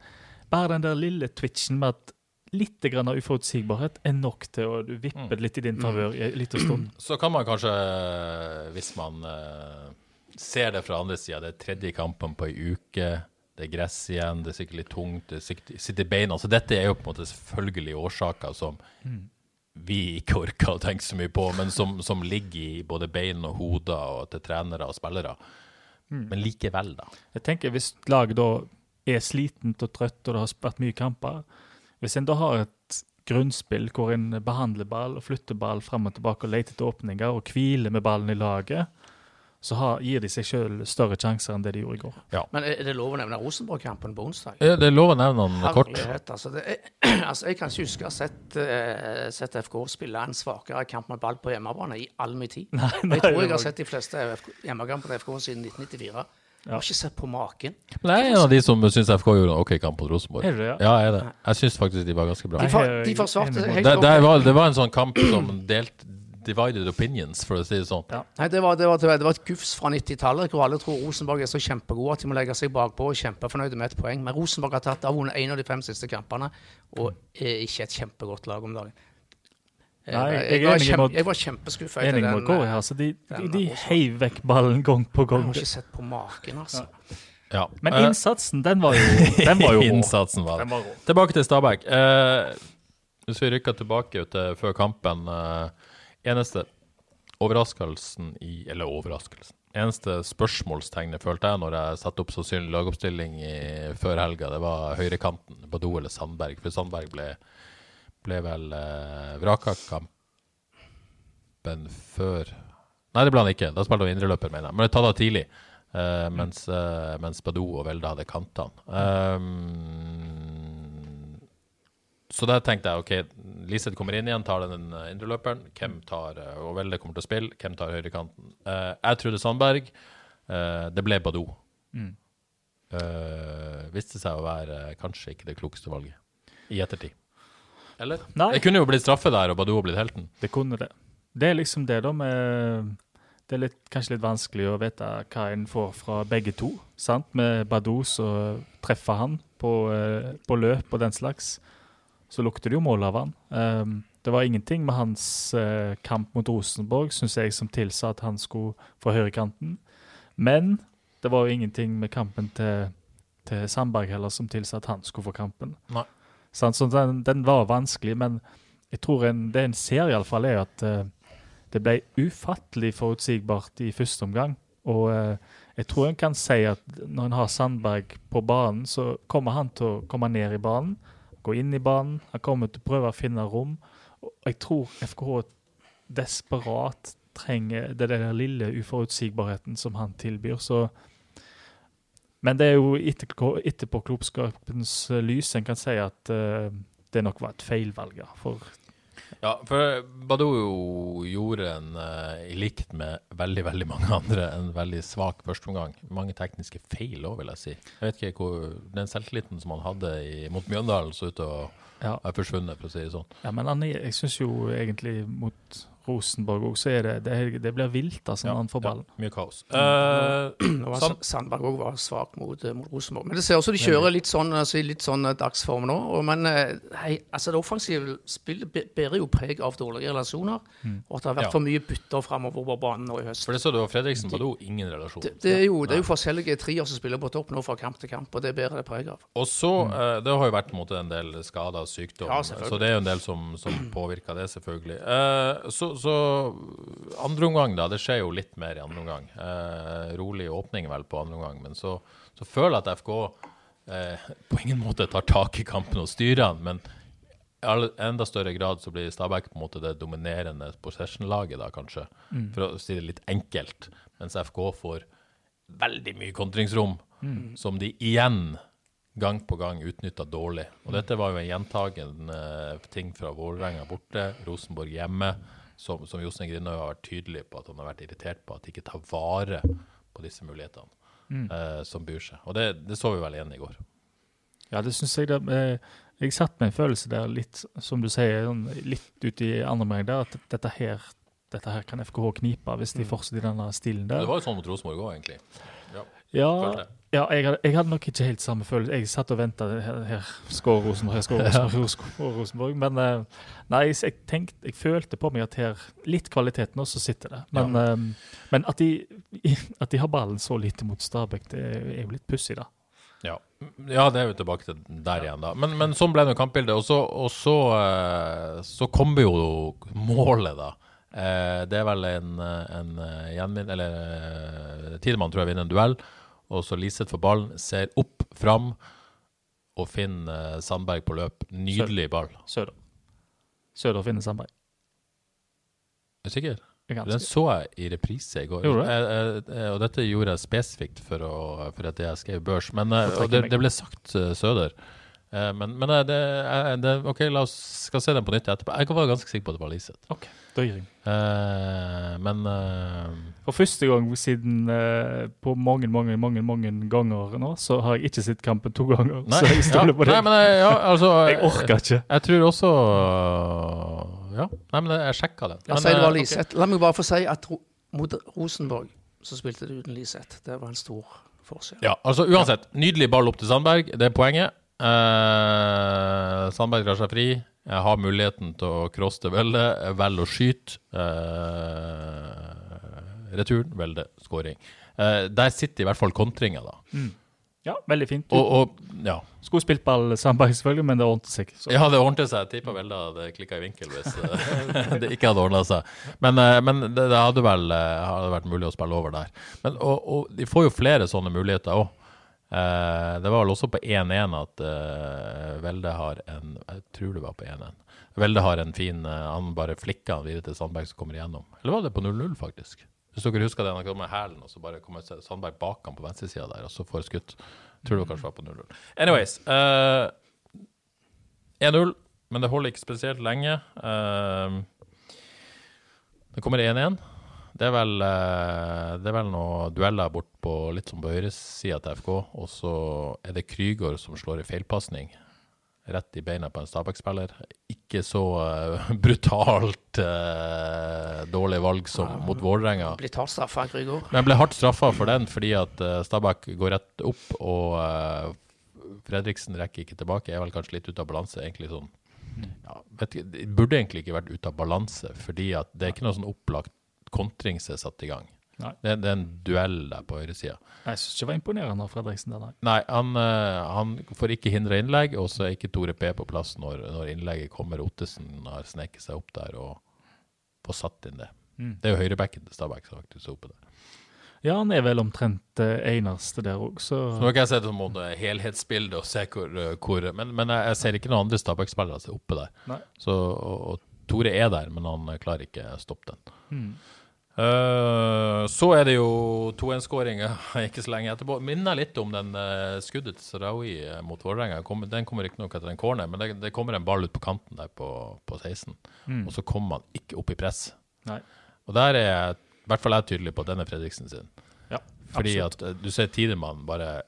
bare den der lille twitchen med at litt grann av uforutsigbarhet er nok til å vippe litt i din favør i en liten stund. Så kan man kanskje, hvis man eh, ser det fra andre sida, det er tredje kampen på ei uke, det er gress igjen, det er sikkert litt tungt, det sitter i beina. Så dette er jo på en måte selvfølgelig årsaker som vi ikke orker å tenke så mye på, men som, som ligger i både bein og hoder og til trenere og spillere. Men likevel, da. Jeg tenker Hvis laget da er slitent og trøtt, og det har vært mye kamper Hvis en da har et grunnspill hvor en behandler ball og flytter ball fram og tilbake og leter etter åpninger og hviler med ballen i laget, så har, gir de seg sjøl større sjanser enn det de gjorde i går. Men er det lov å nevne Rosenborg-kampen på onsdag? Ja, Det er lov å nevne han kort. Altså, det er, altså. Jeg kan ikke huske å ha sett, uh, sett FK spille en svakere kamp med ball på hjemmebane i all min tid. Nei, nei, jeg tror jeg har sett de fleste FK hjemmekamper til FK siden 1994. Jeg har ikke sett på maken. Men jeg er en av de som syns FK gjorde en OK kamp mot Rosenborg. Er det, ja? Ja, jeg er det. Jeg syns faktisk de var ganske bra. De, fa de forsvarte helt Det, det, var, det var en sånn kamp som delte divided opinions, for å si det sånn. Nei, det var, det, var, det var et gufs fra 90-tallet hvor alle tror Rosenborg er så kjempegode at de må legge seg bakpå og kjempefornøyde med et poeng. Men Rosenborg har tatt av vunnet én av de fem siste kampene og er ikke et kjempegodt lag om dagen. Eh, Nei, jeg er jeg, var kjempe, jeg var kjempeskuffa etter Enig med den. Kåre eh, her. Så de, de, de heiv vekk ballen gang på gang. Jeg har ikke sett på maken, altså. Ja. Men Eh, innsatsen, den var jo, den var jo. Innsatsen var det. Den var. Tilbake til Stabæk. Eh, hvis vi rykker tilbake til før kampen eh, Eneste overraskelsen i Eller overraskelsen. Eneste spørsmålstegnet følte jeg når jeg satte opp sannsynlig lagoppstilling i, før helga, det var høyrekanten. Badou eller Sandberg. For Sandberg ble, ble vel eh, vraka kampen før Nei, det ble han ikke. Da spilte han indreløper, mener jeg. Men det tatt av tidlig. eh, mens, eh, mens Badou og Velde hadde kantene. Um, så der tenkte jeg OK, Liseth kommer inn igjen, tar den eh, indreløperen. Hvem tar eh, Og Velde kommer til å spille. Hvem tar høyrekanten? Uh, jeg trodde Sandberg. Uh, det ble Badou. Mm. Uh, viste seg å være kanskje ikke det klokeste valget i ettertid. Eller? Nei. Det kunne jo blitt straffe der, og Badou blitt helten. Det kunne det. Det er liksom det, da, med Det er litt, kanskje litt vanskelig å vite hva en får fra begge to. sant? Med Badou så treffer han på, eh, på løp og den slags. Så lukter det jo mål av han. Um, det var ingenting med hans uh, kamp mot Rosenborg synes jeg, som tilsa at han skulle få høyrekanten. Men det var jo ingenting med kampen til, til Sandberg heller som tilsa at han skulle få kampen. Nei. Så den, den var vanskelig, men jeg tror en, det en ser iallfall, er at eh, det ble ufattelig forutsigbart i første omgang. Og eh, jeg tror en kan si at når en har Sandberg på banen, så kommer han til å komme ned i banen, gå inn i banen. Han kommer til å prøve å finne rom. Og jeg tror FKH desperat trenger det der lille uforutsigbarheten som han tilbyr. Så men det er jo etterpå- etterpåklokskapens lys en kan si at uh, det nok var et feilvalg, ja. For Ja, for Badou gjorde en, eh, i likhet med veldig veldig mange andre, en veldig svak førsteomgang. Mange tekniske feil òg, vil jeg si. Jeg vet ikke hvor Den selvtilliten som han hadde i, mot Mjøndalen, så ut til å Ja. forsvunnet, for å si det sånn. Ja, men han er, jeg syns jo egentlig mot Rosenborg òg, så er det, det Det blir vilt, altså, når han får ballen. Ja, mye kaos. Eh, Nå var Sand- Sandberg òg var svak mot, eh, mot Rosenborg. Men det ser ut som de kjører litt sånn, altså, litt sånn eh, dagsform nå. Og, men eh, hei, altså, det offensive spillet bærer jo preg av dårlige relasjoner. Og at det har vært Ja. for mye bytter framover på banen nå i høst. for det så du Fredriksen Fredriksen jo ingen relasjon. Det, det, er jo, det er jo forskjellige trier som spiller på topp nå fra kamp til kamp, og det bærer det preg av. Og så, eh, Det har jo vært mot en, måte, en del skader og sykdom, Ja, så det er jo en del som, som påvirker det, selvfølgelig. Uh, så, så andre omgang, da. Det skjer jo litt mer i andre omgang. Eh, rolig åpning vel på andre omgang, men så, så føler jeg at FK eh, på ingen måte tar tak i kampen og styrer den. men i all- enda større grad så blir Stabæk på en måte det dominerende possession-laget, da kanskje. For å si det litt enkelt. Mens FK får veldig mye kontringsrom, som de igjen gang på gang utnytta dårlig. Og dette var jo en gjentagende ting fra Vålerenga borte, Rosenborg hjemme, som, som Jostein Grindhaug har vært tydelig på at han har vært irritert på at de ikke tar vare på disse mulighetene eh, som byr seg. Og det, det så vi vel igjen i går. Ja, det syns jeg det eh, Jeg satt med en følelse der, litt som du sier, sånn, litt ute i andre omgang der, at dette her, dette her kan FKH knipe hvis de fortsetter i denne stilen der. Det var jo sånn mot Rosenborg òg, egentlig. Ja, jeg. Ja jeg, hadde, jeg hadde nok ikke helt samme følelse. Jeg satt og venta. Her, her skårer Rosenborg, her skår Rosenborg, Rosenborg. Men eh, nei, jeg, tenkte, jeg følte på meg at her Litt kvaliteten også sitter det. Men, eh, men at, de, at de har ballen så lite mot Stabæk, det er jo litt pussig, da. Ja. ja, det er jo tilbake til der igjen, da. Men, men sånn ble nå kampbildet. Og så, og så, eh, så kom jo målet, da. Det er vel en, en gjenvinn... Eller Tidemann tror jeg vinner en duell. Og så Liseth får ballen, ser opp, fram og finner eh, Sandberg på løp. Nydelig ball. Søder. Søder finner Sandberg. Er du sikker? Er Den så jeg i reprise i går. Jeg, jeg, og dette gjorde jeg spesifikt for, å, for at jeg skrev børs. Men eh, og det, det ble sagt eh, Søder. Eh, men men eh, det, eh, det, OK, la oss skal se den på nytt etterpå. Jeg var ganske sikker på at det var Liseth. Ok, da gir jeg. Eh, men uh, For første gang siden uh, på mange, mange, mange mange ganger nå, så har jeg ikke sett kampen to ganger. Nei, så jeg stoler ja, på det. Nei, men ja, altså, jeg orker ikke. Jeg tror også Ja, nei, men jeg sjekka Men, det eh, var ok. Liseth. La meg bare få si at ro mot Rosenborg så spilte du uten Liseth. Det var en stor forskjell. Ja, altså uansett. Nydelig ball opp til Sandberg. Det er poenget. Eh, Sandberg drar seg fri. Jeg har muligheten til å crosse til Velde. Velger å skyte. Eh, returen, Velde, skåring. Eh, der sitter i hvert fall kontringa, da. Ja, veldig fint. Og, og ja. Skulle spilt ball Sandberg, selvfølgelig, men det ordnet seg. Så. ja, det ordnet seg. Jeg tippa Velde hadde klikka i vinkel hvis eh, det ikke hadde ordna seg. Men, eh, men det, det hadde vel eh, hadde vært mulig å spille over der. Men, og, og de får jo flere sånne muligheter òg. Eh, det var vel også på 1-1 at eh, Velde har en Jeg tror det var på 1-1. Velde har en fin eh, Han bare flikker han videre til Sandberg som kommer igjennom. Eller var det på 0-0, faktisk? Hvis dere husker det, han kom med hælen, og så bare kommer Sandberg bak han på venstresida der, og så får skutt. Tror det kanskje var på 0-0. Anyways. eh, 1-0, men det holder ikke spesielt lenge. Det kommer 1-1. Det er vel eh, Det er vel noen dueller bort på litt som på høyresida til FK, og så er det Krygård som slår i feilpasning. Rett i beina på en Stabæk-spiller. Ikke så uh, brutalt uh, dårlig valg som mot Vålerenga. Blir hardt straffa Krygård. Men ble hardt straffa for den fordi at uh, Stabæk går rett opp, og Fredriksen rekker ikke tilbake. Er vel kanskje litt ute av balanse. egentlig sånn ja, vet burde egentlig ikke vært ute av balanse, fordi at det er ikke noe sånn opplagt kontring som er satt i gang. Det, det er en duell der på høyresida. Jeg syns ikke det var imponerende av Fredriksen. der, nei. Han, eh, han får ikke hindre innlegg, og så er ikke Tore P på plass når, når innlegget kommer. Ottesen har sneket seg opp der og får satt inn det. Mm. Det er jo høyrebacken til Stabæk som faktisk er oppe der. Ja, han er vel omtrent det eneste der òg, så nå kan jeg se det som om helhetsbilde og se hvor, hvor Men, men jeg ser ikke noen andre Stabæk-spillere som er oppe der. Så, og, og Tore er der, men han klarer ikke å stoppe den. Mm. Eh, så er det jo 2-1-skåringer ikke så lenge etterpå. Minner litt om den uh, skuddet til Sarawi eh, mot Vålerenga. Den kommer riktignok etter en corner, men det, det kommer en ball ut på kanten der på, på 16. Mm. Og så kommer man ikke opp i press. Nei. Og der er i hvert fall jeg tydelig på at den er Fredriksen sin. Ja, Fordi absolutt. at du ser Tidemann bare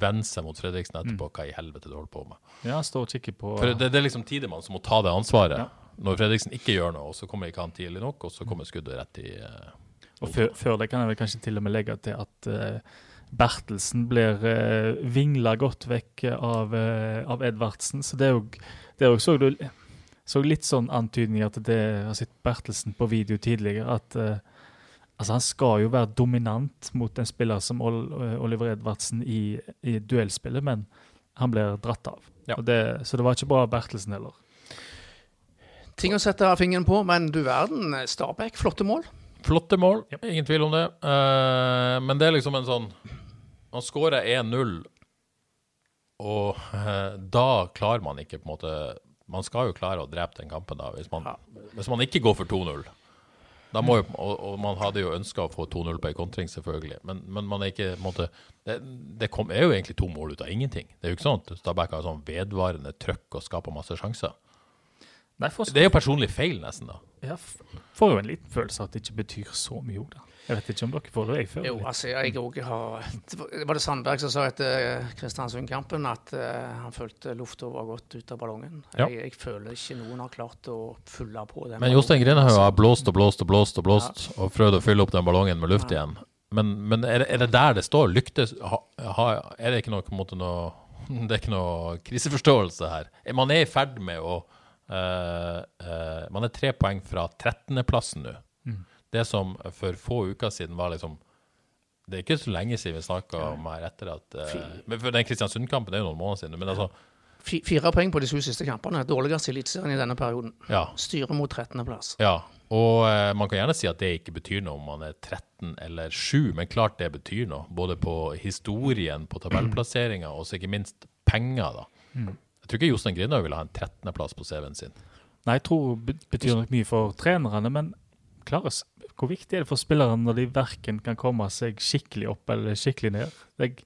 vende seg mot Fredriksen Mm. etterpå. Hva i helvete du holder på med? Ja, stå og kikke på For det, det er liksom Tidemann som må ta det ansvaret. Ja. Når Fredriksen ikke gjør noe, og så kommer ikke han tidlig nok, og så kommer skuddet rett i uh, Og før, før det kan jeg vel kanskje til og med legge til at uh, Bertelsen blir uh, vingla godt vekk av, eh, av Edvardsen. Så det er jo, det er jo så, du, så litt sånn antydninger til det jeg har sett Bertelsen på video tidligere, at uh, altså han skal jo være dominant mot en spiller som Ol eh, Oliver Edvardsen i, i duellspillet, men han blir dratt av. Ja. Og det, så det var ikke bra av Bertelsen heller. Ting å sette fingeren på, men du verden, Stabæk, flotte mål. Flotte mål, ingen tvil om det. Uh, men det er liksom en sånn Man skårer 1-0, og uh, da klarer man ikke på en måte Man skal jo klare å drepe den kampen da, hvis man, hvis man ikke går for 2-0. Da må jo, og, og man hadde jo ønska å få 2-0 på ei kontring, selvfølgelig. Men, men man er ikke måtte, Det, det kom, er jo egentlig to mål ut av ingenting. Det er jo ikke sånn at Stabæk har sånn vedvarende trøkk og skaper masse sjanser. Nei, Det er jo personlig feil, nesten. da. Jeg får jo en liten følelse av at det ikke betyr så mye. da. Jeg vet ikke om dere får det. Jeg føler Jo, altså, jeg òg har Det var- Var det Sandberg som sa etter eh, Kristiansund-kampen at uh, han følte lufta var gått ut av ballongen? Ja. Jeg, jeg føler ikke noen har klart å fylle på den. Men Jostein altså. har blåst og blåst og blåst og blåst og prøvd å fylle opp den ballongen med luft igjen. Men, men er, det, er det der det står? Lyktes ha, ha, Er det ikke noe, på en måte noe Det er ikke noe kriseforståelse her. Man er i ferd med å Man er tre poeng fra 13.-plassen nå. Det som for få uker siden var liksom Det er ikke så lenge siden vi snakka om her etter at eh, men For den Kristiansund-kampen er jo noen måneder siden. Men altså, Fire poeng på de to siste kampene. Dårligst i Eliteserien i denne perioden. ja. Styrer mot 13.-plass. Ja, og eh, man kan gjerne si at det ikke betyr noe om man er 13 eller 7, men klart det betyr noe. Både på historien, på tabellplasseringa og så ikke minst penger, da. Jeg tror ikke Jostein Grinaug ville ha en 13.-plass på CV-en sin. Nei, jeg tror det betyr nok mye for trenerne, men Klares, hvor viktig er det for spillerne når de verken kan komme seg skikkelig opp eller skikkelig ned? Jeg,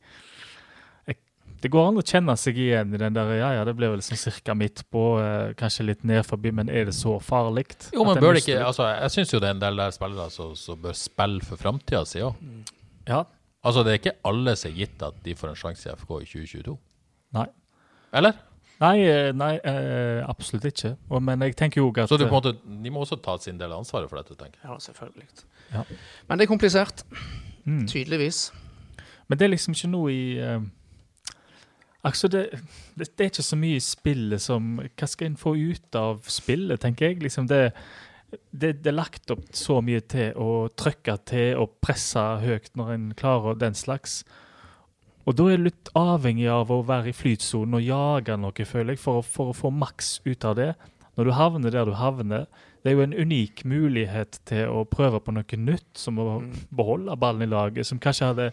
jeg, det går an å kjenne seg igjen i den der Ja, ja, det ble vel sånn cirka midt på, eh, kanskje litt ned forbi, men er det så farlig? Jo, men bør det ikke altså, Jeg syns jo det er en del der spillere som som bør spille for framtida si òg. Ja. Altså, det er ikke alle som er gitt at de får en sjanse i FK i 2022. Nei. Eller? Nei, eh, nei eh, absolutt ikke. Og, men jeg tenker jo at Så du, på en måte, de må også ta sin del av ansvaret for dette, tenker jeg. Ja, selvfølgelig. Ja. Men det er komplisert. Mm. Tydeligvis. Men det er liksom ikke noe i eh, Altså, det, det, det er ikke så mye i spillet som Hva skal en få ut av spillet, tenker jeg? Liksom det, det, det er lagt opp så mye til å trykke til og presse høyt når en klarer den slags. Og da er du litt avhengig av å være i flytsonen og jage noe, føler jeg, for for å få maks ut av det. Når du havner der du havner, det er jo en unik mulighet til å prøve på noe nytt, som å beholde ballen i laget, som kanskje hadde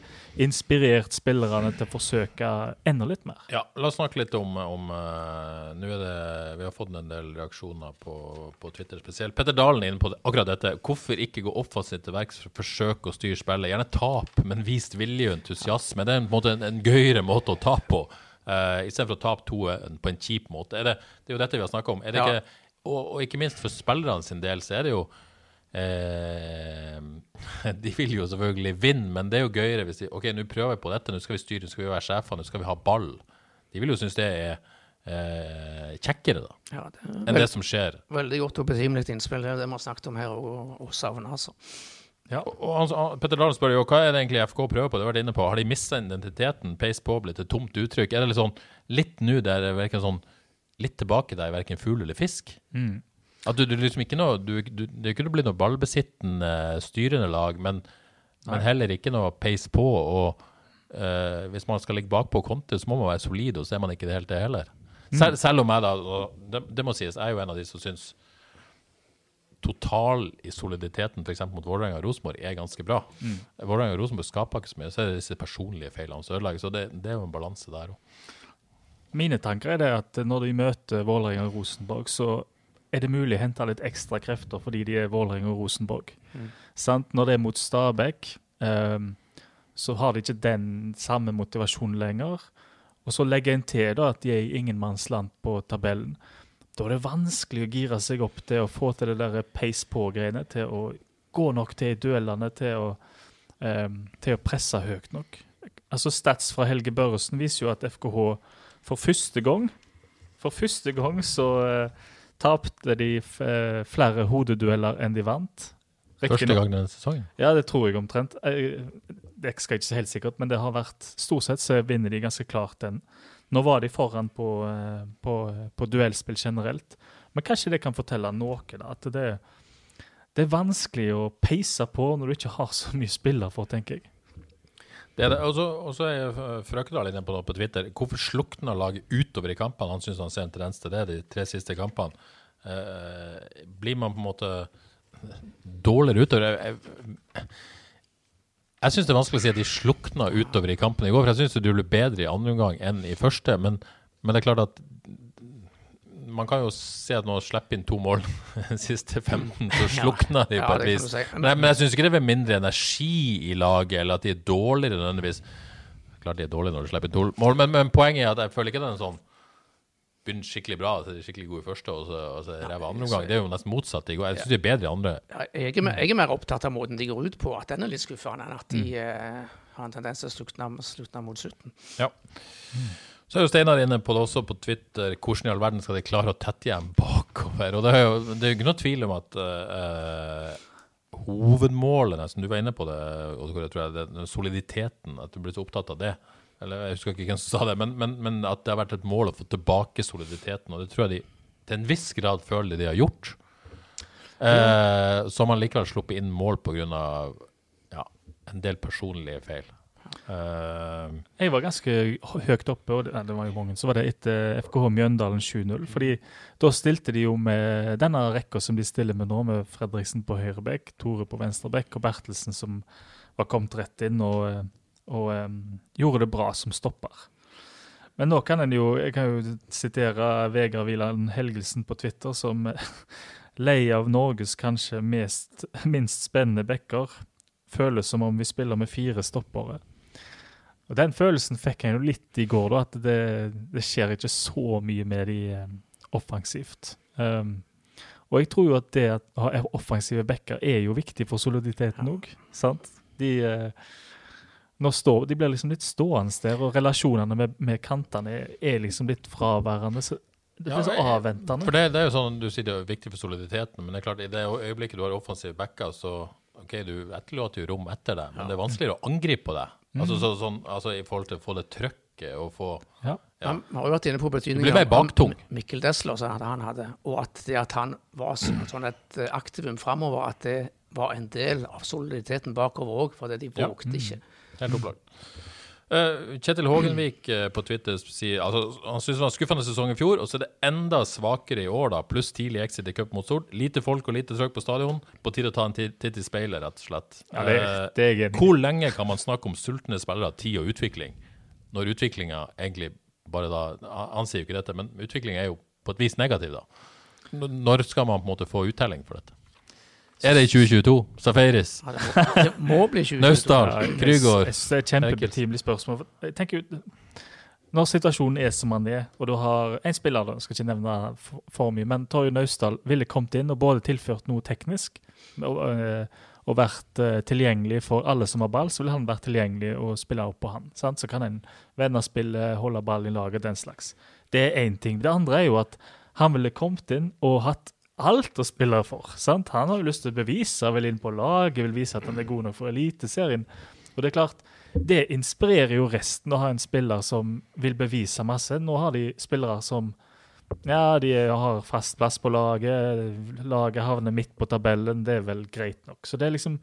inspirert spillerne til å forsøke enda litt mer. Ja, La oss snakke litt om, om uh, Nå er det Vi har fått en del reaksjoner på, på Twitter spesielt. Petter Dalen er inne på det, akkurat dette. Hvorfor ikke gå offensivt til verks for å forsøke å styre spillet? Gjerne tap, men vist vilje og entusiasme. Det er en, måte, en, en gøyere måte å tape på. Uh, Istedenfor å tape to eh, på en kjip måte. Er det, det er jo dette vi har snakka om. Er det Ja. ikke, og, og ikke minst for spillerne sin del, så er det jo eh, De vil jo selvfølgelig vinne, men det er jo gøyere hvis de OK, nå prøver vi på dette, nå skal vi styre, nå skal vi være sjefer, nå skal vi ha ball. De vil jo synes det er eh, kjekkere, da, Ja, det enn det som skjer. veldig godt og betimelig innspill. Det er det vi har snakket om her og, og savner, altså. Og, og han, Petter Dahl spør jo hva er det egentlig FK prøver på. Det har vært inne på. Har de mista identiteten? Peis på, blitt et tomt uttrykk? Er det litt sånn litt nå der det virker sånn litt tilbake der, verken fugl eller fisk? Mm. At du, du liksom ikke noe du, du, Det er ikke noe blitt noe ballbesittende, styrende lag, men, men heller ikke noe peis på. Og uh, hvis man skal ligge bakpå kontet, så må man være solid, og så er man ikke det helt det heller. Selv, selv om jeg da det, det må sies, jeg er jo en av de som syns total i soliditeten f.eks. mot Vålerenga og Rosenborg er ganske bra. Vålerenga og Rosenborg skaper ikke så mye, så er det disse personlige feilene som ødelegger. Så det, det er jo en balanse der òg. Mine tanker er det at når de møter Vålerenga og Rosenborg, så er det mulig å hente litt ekstra krefter fordi de er Vålerenga og Rosenborg. Sant? Når det er mot Stabæk, um, så har de ikke den samme motivasjonen lenger. Og så legger en til da at de er i ingenmannsland på tabellen. Da er det vanskelig å gire seg opp til å få til det der pace på-greiene, til å gå nok til i duellene, til å, um, til å presse høyt nok. Altså Stats fra Helge Børresen viser jo at FKH for første gang For første gang så uh, tapte de eh, flere hodedueller enn de vant. Første Riktignok- gang denne sesongen. Ja, det tror jeg omtrent. Jeg, det skal jeg ikke si helt sikkert, men det har vært Stort sett så vinner de ganske klart den. Nå var de foran på, eh, på, på duellspill generelt, men kanskje det kan fortelle noe, da. At det, det er vanskelig å peise på når du ikke har så mye spiller for, tenker jeg. Det det. Og så- er Frøkedal inne på noe på Twitter. Hvorfor slukner laget utover i kampene? Han syns han ser en tendens til det de tre siste kampene. Eh, blir man på en måte dårligere utover? Jeg, jeg, jeg syns det er vanskelig å si at de slukna utover i kampen i går. For jeg syns du ble bedre i andre omgang enn i første. Men, men det er klart at man kan jo se at nå slipper inn to mål de siste 15, så slukner de Ja, på det et vis. si. Nei, men jeg syns ikke det er mindre energi i laget, eller at de er dårligere nødvendigvis. Klart de er dårlige når de slipper inn to mål, men, men poenget er at jeg føler ikke det er en sånn Begynner skikkelig bra, så er de skikkelig gode i første, og så, og så ræva andre omgang. Det er jo nesten motsatt. Jeg syns de er bedre i andre. Ja, Jeg er, mer, jeg er mer opptatt av måten de går ut på, at den er litt skuffende, enn at de eh, har en tendens til å slukne, mot slutten. Ja. Så er jo Steinar inne på det også på Twitter. Hvordan i all verden skal de klare å tette igjen bakover? Og Det er jo det er jo ikke noe tvil om at uh, hovedmålet, nesten, du var inne på det, jeg tror jeg, det, soliditeten, at du ble så opptatt av det. Eller Jeg husker ikke hvem som sa det, men, men, men at det har vært et mål å få tilbake soliditeten. Og det tror jeg de til en viss grad føler de har gjort. Eh, så man likevel sluppet inn mål pga. Ja, en del personlige feil. Eh, Jeg var ganske høyt oppe, og det, det var jo mange, så var det etter FKH Mjøndalen 7-0. fordi da stilte de jo med denne rekka som de stiller med nå, med Fredriksen på høyre bekk, Tore på venstre bekk og Bertelsen som var kommet rett inn og, og um, gjorde det bra som stopper. Men nå kan en jo Jeg kan jo sitere Vegard Wieland Helgelsen på Twitter som lei av Norges kanskje mest, minst spennende bekker. Føles som om vi spiller med fire stoppere. Og Den følelsen fikk jeg jo litt i går, da, at det, det skjer ikke så mye med de eh, offensivt. Um, og jeg tror jo at det å ha offensive backer er jo viktig for soliditeten òg. sant? De, eh, står, de blir liksom litt stående der, og relasjonene med, med kantene er, er, liksom litt fraværende. så det blir ja, så avventende. For det, det, er jo sånn, Du sier det er viktig for soliditeten, men det er klart, i det øyeblikket du har offensive backer, så ok, du etterlater jo rom etter deg, men ja. det er vanskeligere å angripe på det. Altså, så, sånn, altså I forhold til å få det trøkket og få ja. ja. Vi har jo vært inne på betydningen av. Mikkel Desler, som han hadde, og at det at han var sånn et eh, aktivum framover, at det var en del av soliditeten bakover òg, fordi de vågte ja. ikke. Mm. Helt opplagt. Uh, Kjetil Hågenvik uh, på Twitter sier altså, han syns det var en skuffende sesong i fjor, og så er det enda svakere i år, da, pluss tidlig exit i cup mot Stord. Lite folk og lite trøkk på stadion. På tide å ta en titt i speilet, rett og slett. Ja, det, det er hvor lenge kan man snakke om sultne spillere, tid og utvikling, når utviklinga egentlig bare da Han sier jo ikke dette, men utviklinga er jo på et vis negativ, da. Når skal man på en måte få uttelling for dette? Er det i 2022? Safaris? Ja, det, må, det må bli 2022. Naustdal? Krygård? Det er et kjempebetimelig spørsmål. Jeg tenker Når situasjonen er som den er, og du har en spiller, da, skal ikke nevne for mye, men Torje Naustdal ville kommet inn og både tilført noe teknisk og, øh, og vært uh, tilgjengelig for alle som har ball, så ville han vært tilgjengelig og spille opp på han. Sant? Så kan en venner spillet, holde ballen i laget, den slags. Det er én ting. Det andre er jo at han ville kommet inn og hatt alt å spille for. sant? Han har jo lyst til å bevise, vil inn på laget, vil vise at han er god nok for Eliteserien. Og det er klart, det inspirerer jo resten å ha en spiller som vil bevise masse. Nå har de spillere som ja, de har fast plass på laget, laget havner midt på tabellen, det er vel greit nok. Så det er liksom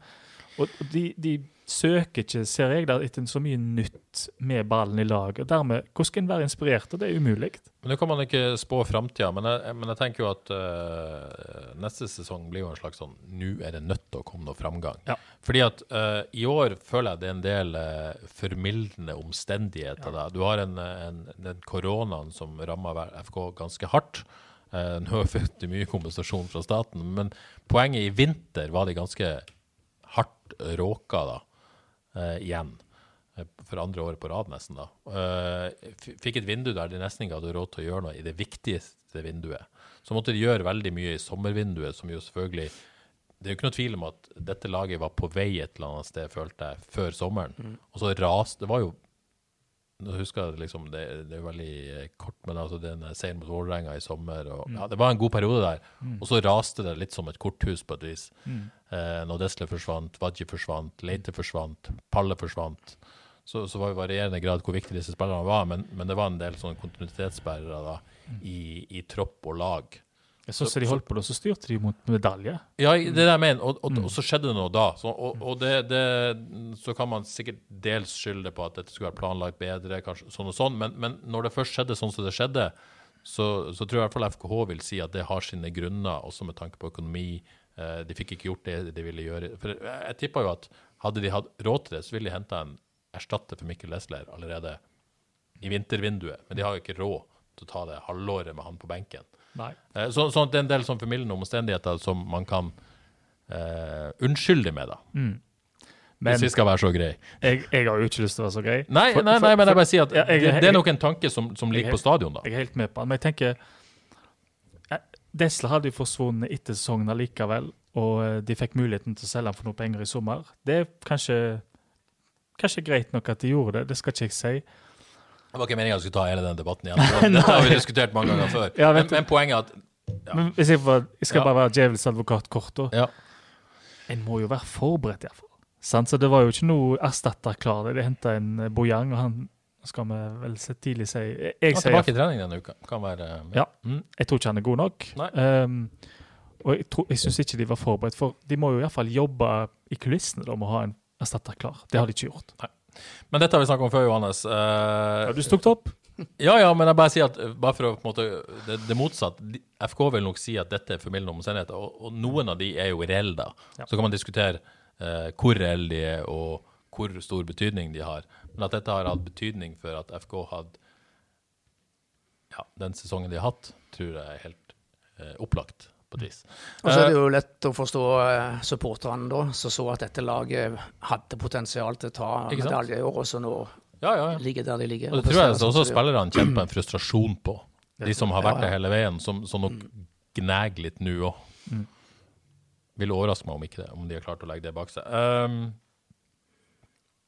Og de, de søker ikke, ser jeg, der, etter så mye nytt med ballen i lag. og Dermed, Hvordan skal en være inspirert? og Det er umulig. Nå kan man ikke spå framtida, men, men, jeg tenker jo at uh, neste sesong blir jo en slags sånn Nå er det nødt til å komme noe framgang. Ja. Fordi at uh, i år føler jeg det er en del uh, formildende omstendigheter. Ja. Du har en, en, den koronaen som rammer FK ganske hardt. nå har vi fått mye kompensasjon fra staten, men poenget i vinter var de ganske råka da eh, igjen. Eh, for andre året på rad, nesten. da. Uh, fikk et vindu der de nesten ikke hadde råd til å gjøre noe i det viktigste vinduet. Så måtte de gjøre veldig mye i sommervinduet, som jo selvfølgelig Det er jo ikke noe tvil om at dette laget var på vei et eller annet sted, følte jeg, før sommeren. Mm. Og så raste Det var jo nå husker jeg liksom, det, det er veldig kort, men altså den seieren mot Vålerenga i sommer og, mm. ja, Det var en god periode der. Mm. Og så raste det litt som et korthus på et vis. Mm. Eh, når Desle forsvant, Wadji forsvant, Leite forsvant, Palle forsvant. Så, så var det varierende grad hvor viktige disse spillerne var, men, men det var en del sånne kontinuitetsbærere da, mm. i, i, tropp og lag. Jeg synes så de holdt på det, og så styrte de mot medalje. Ja, det er det jeg mener. Og, og, mm. og, så skjedde det noe da. Så, og, det, det, så kan man sikkert dels skylde på at dette skulle vært planlagt bedre, kanskje sånn og sånn, men, men når det først skjedde sånn som det skjedde, så, så, tror jeg i hvert fall FKH vil si at det har sine grunner, også med tanke på økonomi. Eh, de fikk ikke gjort det de ville gjøre. For jeg tippa jo at hadde de hatt råd til det, så ville de henta en erstatter for Mikkel Lesler allerede i vintervinduet. Men de har jo ikke råd til å ta det halvåret med han på benken. Eh, så, at det er en del sånn formildende omstendigheter som man kan uh, unnskylde med, da. Mm. Men, Hvis vi skal være så greie. Jeg, jeg, har jo ikke lyst til å være så grei. Nei, for, nei, nei, men jeg bare sier at ja, jeg, det, det, er nok en tanke som, som ligger på stadion, da. Jeg er helt med på den. Men jeg tenker Desla hadde jo forsvunnet etter sesongen allikevel, og eh, de fikk muligheten til å selge den for noe penger i sommer. Det er kanskje, kanskje greit nok at de gjorde det, det skal ikke jeg si. Det var ikke meninga vi skulle ta hele den debatten igjen. Dette har vi diskutert mange ganger før. Ja, men, men, poenget er at ja. men jeg, får, jeg skal ja. bare være djevelens advokat kort. Ja. En må jo være forberedt, iallfall. Så det var jo ikke noe erstatter klar. De henta en eh, Bojang, og han skal vi vel så tidlig si Jeg, sier Tilbake i trening denne uka. Kan være Ja. Mm. Jeg tror ikke han er god nok. Um, og jeg, tror, jeg syns ikke de var forberedt, for de må jo iallfall jobbe i kulissene da, med å ha en erstatter klar. Det har de ikke gjort. Nei. Men dette har vi snakket om før, Johannes. Uh, har du stukket opp? Ja, ja, men jeg bare sier at bare for å på en måte, det, det motsatt. FK vil nok si at dette er formildende omstendigheter, og, og, noen av de er jo reelle, da. Ja. Så kan man diskutere uh, hvor reelle de er, og hvor stor betydning de har. Men at dette har hatt betydning for at FK hadde ja, den sesongen de har hatt, tror jeg er helt uh, opplagt på et vis. Og så er det Eh, jo lett å forstå eh, supporterne da, som så at dette laget hadde potensial til å ta medalje i år, og så nå ja, ja, ja. ligger der de ligger. Og det tror jeg også spillerne kjemper en frustrasjon på. De som har vært Ja, ja. der hele veien, som, som nok gnager litt nå òg. Mm. Vil overraske meg om ikke det, om de har klart å legge det bak seg. Um,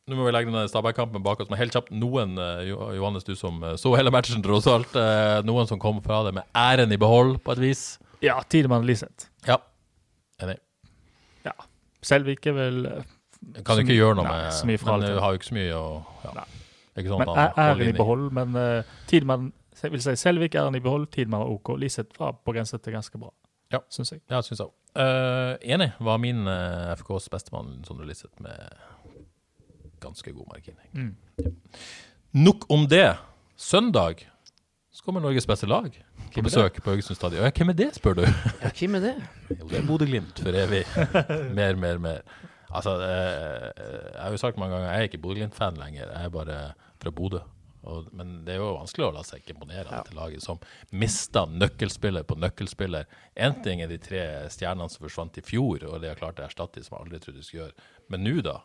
nå må vi legge denne Stabæk-kampen bak oss, men helt kjapt noen, eh, Johannes, du som eh, så hele matchen, tross alt. eh, noen som kom fra det med æren i behold, på et vis. Ja, Tidemann Liseth. Ja, enig. Ja. Selvik er vel eh, Kan du ikke gjøre noe nei, med så Men det. har jo ikke så mye å ja. Nei. Er sånn Men han æren i behold, men uh, Tidemann vil si Selvik æren i behold, Tidemann var OK. Liseth var på grensen til ganske bra, Ja. syns jeg. Ja, syns jeg òg. enig. Var min uh, FKs bestemann Sondre Liseth med ganske god margin. Mm. Nok om det. Søndag så kommer Norges beste lag på besøk på Haugesund stadion. Ja, hvem er det, spør du? Ja, hvem er det? Jo, det er Bodø-Glimt for evig. Mer, mer, mer. Altså, eh, jeg har jo sagt mange ganger, jeg er ikke Bodø-Glimt-fan lenger. Jeg er bare fra Bodø. Men det er jo vanskelig å la seg imponere av dette laget som mista nøkkelspiller på nøkkelspiller. Én ting er de tre stjernene som forsvant i fjor, og de har klart å erstatte de som jeg aldri trodde de skulle gjøre. Men nå, da?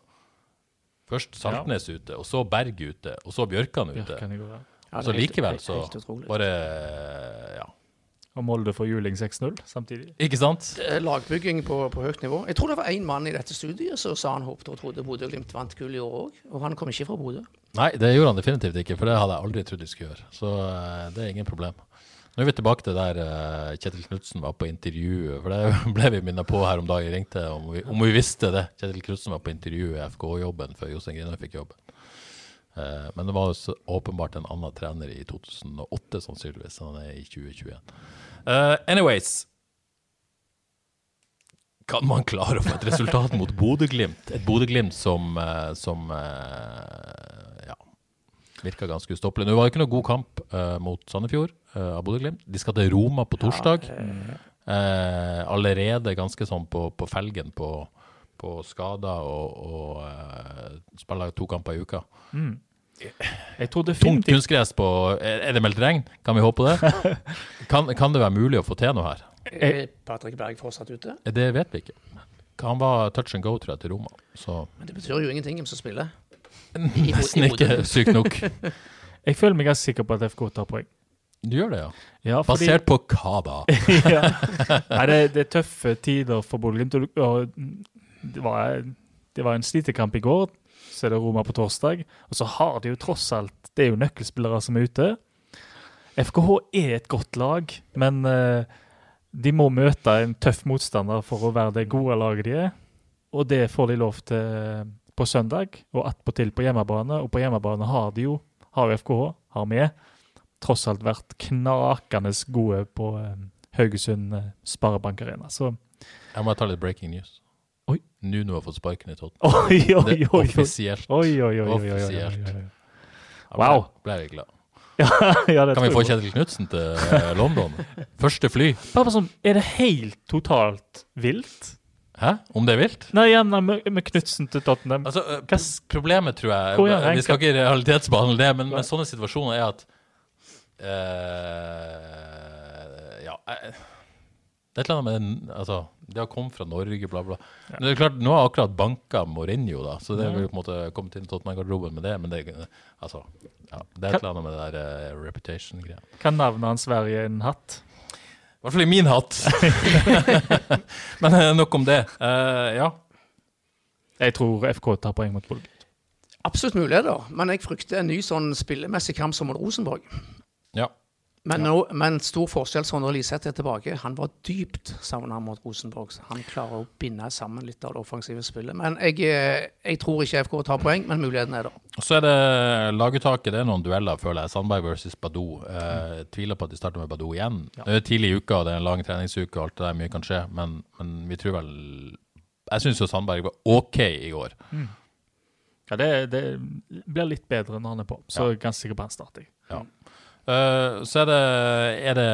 Først Saltnes ute, og så Berg ute, og så Bjørkan ute. Bjørkan i går, ja. Ja, så likevel så var det Ja. Og Molde får juling 6-0 samtidig. Ikke sant? Lagbygging på, på høyt nivå. Jeg tror det var én mann i dette studiet som sa han håpet og trodde Bodø-Glimt vant gull i år òg. Og han kom ikke fra Bodø. Nei, det gjorde han definitivt ikke, for det hadde jeg aldri trodd de skulle gjøre. Så eh, det er ingen problem. Nå er vi tilbake til der eh, Kjetil Knutsen var på intervju, for det ble vi minnet på her om dagen. Jeg ringte om vi, om vi visste det. Kjetil Knutsen var på intervju i FK-jobben før Jostein Grinøy fikk jobben. Eh, men det var også åpenbart en annen trener i 2008, sannsynligvis. Han er i 2021. Eh, anyways Kan man klare å få et resultat mot Bodø-Glimt? Et Bodø-Glimt som, eh, som eh, ja, virka ganske ustoppelig. Nå var det ikke noe god kamp eh, mot Sandefjord eh, av Bodø-Glimt. De skal til Roma på torsdag. Eh, allerede ganske sånn på, på felgen på, på skader og, og eh, spiller to kamper i uka. Jeg tror Tungt kunstgress på Er det meldt regn? Kan vi håpe det? Kan, kan det være mulig å få til noe her? Er Patrick Berg fortsatt ute? Det vet vi ikke. Han var touch and go, tror jeg, til Roma. Så Men det betyr jo ingenting hvem som spiller. nesten ikke sykt nok. Jeg føler meg ganske sikker på at FK tar poeng. Du gjør det, ja? Ja, fordi- Basert på hva da? ja. Nei, det, det er tøffe tider for Bodø-Glimt. og Det, var- det var en slitekamp i går, så er det Roma på torsdag. Og så har de jo tross alt Det er jo nøkkelspillere som er ute. FKH er et godt lag, men eh, de må møte en tøff motstander for å være det gode laget de er. Og det får de lov til på søndag, og attpåtil på hjemmebane. Og på hjemmebane har de jo, har FKH, har vi, tross alt vært knakende gode på eh, Haugesund eh, Sparebank Arena. Så Jeg må ta litt breaking news. Nuno har fått sparken i Tottenham. Oi, oi, oi, oi. offisielt. Oi, oi, oi, Offisielt. oi. Da ble- Wow. Jeg glad. Ja, ja, det Kan vi få. Kjetil Knutsen til eh, London? Første fly. Bare sånn, Er det helt totalt vilt? Hæ? Om det er vilt? Nei, igjen med, med Knutsen til Tottenham. Altså, eh, problemet tror jeg Vi skal ikke realitetsbehandle det, men, men sånne situasjoner er at uh, Ja Det er et eller annet med Altså, det har kommet fra Norge, bla, bla. Men det er klart, Nå har akkurat banka Mourinho, da, så det vil på en måte komme til Tottenham-garderoben med det. Men det, altså, ja, det er et eller annet med det der uh, reputation-greia. Hva navnet hans Sverige i en hatt? I hvert fall i min hatt. men eh, nok om det. Uh, ja. Jeg tror FK tar poeng mot Bodø. Absolutt muligheter, men jeg frykter en ny sånn spillemessig kamp som mot Rosenborg. ja. Men, nå, men stor forskjell så når Liseth er tilbake. Han var dypt savna mot Rosenborg. Han klarer å binde sammen litt av det offensive spillet. Men jeg, eh, jeg tror ikke FK tar poeng, men muligheten er der. Så er det laguttaket. Det er noen dueller, føler jeg. Sandberg versus Badou. Eh, jeg tviler på at de starter med Badou igjen. Det er tidlig i uka, det er en lang treningsuke, og alt det der, mye kan skje. Men, men vi tror vel Jeg syns jo Sandberg var OK i går. Ja, det, det blir litt bedre når han er på, så Ja. jeg er ganske sikker på han starter. Ja. Eh, så er det Er det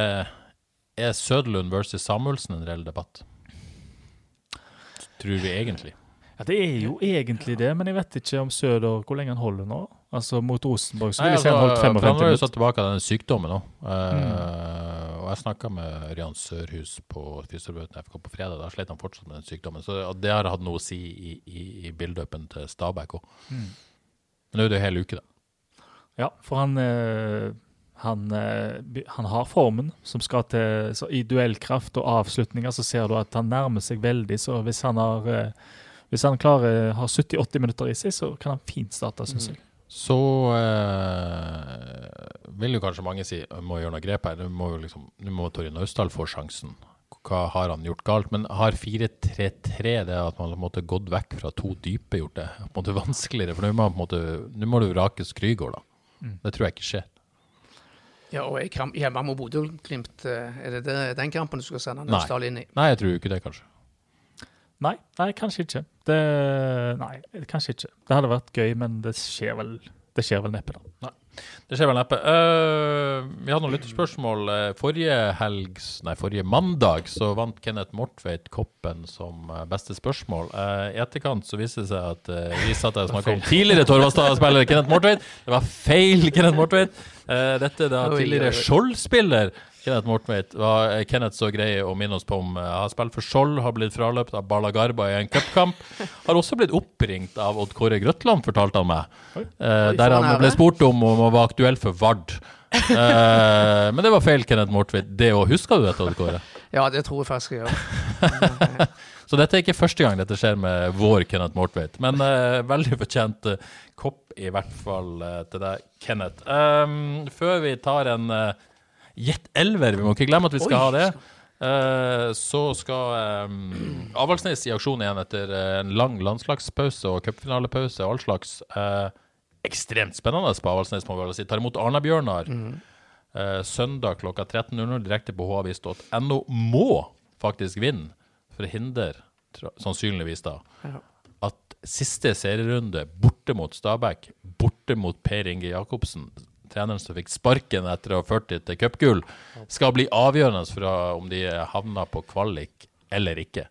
Er Søderlund versus Samuelsen en reell debatt? Tror vi egentlig. Ja, Det er jo egentlig det, men jeg vet ikke om Søder hvor lenge han holder nå. Altså mot Rosenborg så vil jeg si han holdt 55 minutter. han har jo satt tilbake av den sykdommen nå. mm. Og jeg snakka med Ørjan Sørhus på fysioterapeuten FK på fredag. Da slet han fortsatt med den sykdommen. Så det har hatt noe å si i, i, i build-upen til Stabæk òg. Mm. Men nå er det jo hele uke, da. Ja, for han, eh, han, eh, han har formen som skal til så I duellkraft og avslutninger så ser du at han nærmer seg veldig. Så hvis han har eh, hvis han klarer har 70-80 minutter i seg, så kan han fint starte, syns jeg. Så eh, vil jo kanskje mange si «Jeg må gjøre noe grep her. Nå må liksom, må Torje Naustdal få sjansen. Hva har han gjort galt? Men har 4-3-3 det at man har gått vekk fra to dype, gjort det på en måte vanskeligere? For nå må, må du vrake Skrygård, da. Mm. Det tror jeg ikke skjer. Ja, og i kamp hjemme mot Bodø-Glimt, eh, er det det, den kampen du skal sende Nei. Naustdal inn i? Nei, jeg tror ikke det, kanskje. Nei, nei, kanskje ikke. Det, nei, kanskje ikke. Det hadde vært gøy, men det skjer vel, det skjer vel neppe, da. Det skjer vel neppe. Uh, vi hadde noen lytterspørsmål. Eh, forrige helgs, nei, forrige mandag så vant Kenneth Mortveit Koppen som eh, beste spørsmål. Uh, I etterkant så viste det seg at uh, vi satt og snakka om tidligere Torvastad-spiller Kenneth Mortveit. Det var feil Kenneth Mortveit. Dette er da tidligere. Skjold-spiller. Kenneth var eh, Kenneth så grei å minne oss på om. eh, har spilt for Skjold, har blitt fraløpt av Bala Garba i en cupkamp. Har også blitt oppringt av Odd Kåre Grøtland, fortalte han meg. Eh, Oi, der han ble spurt om om han var aktuell for Vard. Eh, men det var feil, Kenneth Mortveit. Det òg. Husker du dette, Odd Kåre? Ja, det tror jeg faktisk jeg gjør. Så dette er ikke første gang dette skjer med vår Kenneth Mortveit. Men eh, veldig fortjent eh, kopp, i hvert fall eh, til deg, Kenneth. Um, før vi tar en uh, Jet Elver, vi må ikke glemme at vi skal Oi, ha det. Eh, så skal um, Avaldsnes i aksjon igjen etter eh, en lang landslagspause og cupfinalepause og all slags. eh, ekstremt spennende på Avaldsnes, må vi vel si. Tar imot Arna-Bjørnar. Eh, søndag klokka 13.00 direkte på havis.no. Må faktisk vinne for hindre, sannsynligvis da, Ja. at siste serierunde borte mot Stabæk, borte mot Per Inge Jacobsen, treneren som fikk sparken etter å ha ført dem til cupgull, skal bli avgjørende for om de havner på kvalik eller ikke.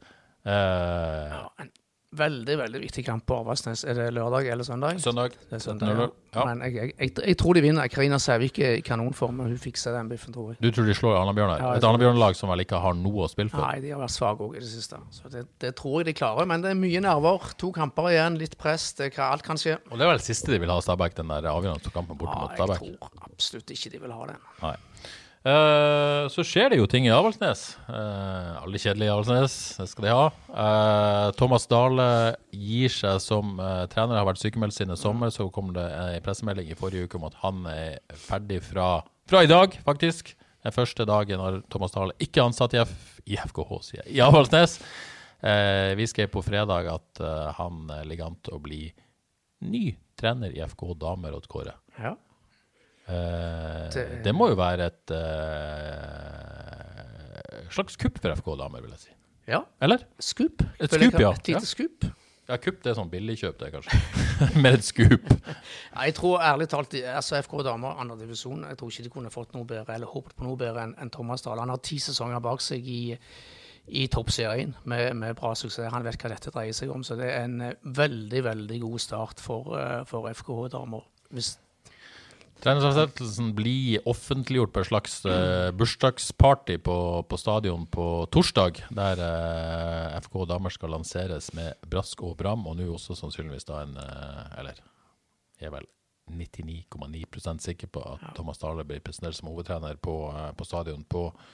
Uh, Ja, veldig, veldig viktig kamp på Avaldsnes. Er det lørdag eller søndag? søndag Det er søndag, 17.00. ja. Ja. Men jeg, jeg, jeg, jeg tror de vinner. Karina Sævik er i kanonform, og hun fikser den biffen, tror jeg. Du tror de slår Arna-Bjørnar? Ja, Et Arna-Bjørnar-lag som vel ikke har noe å spille for? Nei, de har vært svake òg i det siste. Så det, det tror jeg de klarer. Men det er mye nerver. To kamper igjen, litt press. Det kan, alt kan skje. Og det er vel siste de vil ha Stabæk, den der avgjørende kampen borte Ja, mot jeg tror absolutt ikke de vil ha den. Nei. Eh, så skjer det jo ting i Avaldsnes. Uh, alle kjedelige i Avaldsnes, det skal de ha. Uh, Thomas Dale gir seg som trener, har vært sykemeldt siden i sommer. Så kom det en pressemelding i forrige uke om at han er ferdig fra, fra i dag, faktisk. Den første dagen har Thomas Dale ikke ansatt i, F, i FKH, sier jeg, i Avaldsnes. Vi skrev på fredag at han ligger an til å bli ny trener i FK Damer og Kåre. Ja. Eh, Det- det må jo være et eh, slags kupp for FK damer, vil jeg si. ja. Eller? Scoop. Et kalle ja. Et lite Ja. scoop. Ja, kupp det er sånn billigkjøp, det, kanskje. Med et skup. Ja, jeg tror ærlig talt altså FK damer, andre divisjon, jeg tror ikke de kunne fått noe bedre, eller håpet på noe bedre enn en Thomas Dahl. Han har ti sesonger bak seg i, i toppserien med, med bra suksess. Han vet hva dette dreier seg om, så det er en eh, veldig, veldig god start for, for FK damer. Hvis Trenerfastsettelsen blir offentliggjort på et slags uh, bursdagsparty på, på stadion på torsdag, der uh, FK damer skal lanseres med brask og bram, og nå også sannsynligvis da en uh, Eller jeg er vel 99,9% sikker på at Thomas Dahle blir presentert som hovedtrener på, eh, på stadion på torsdag.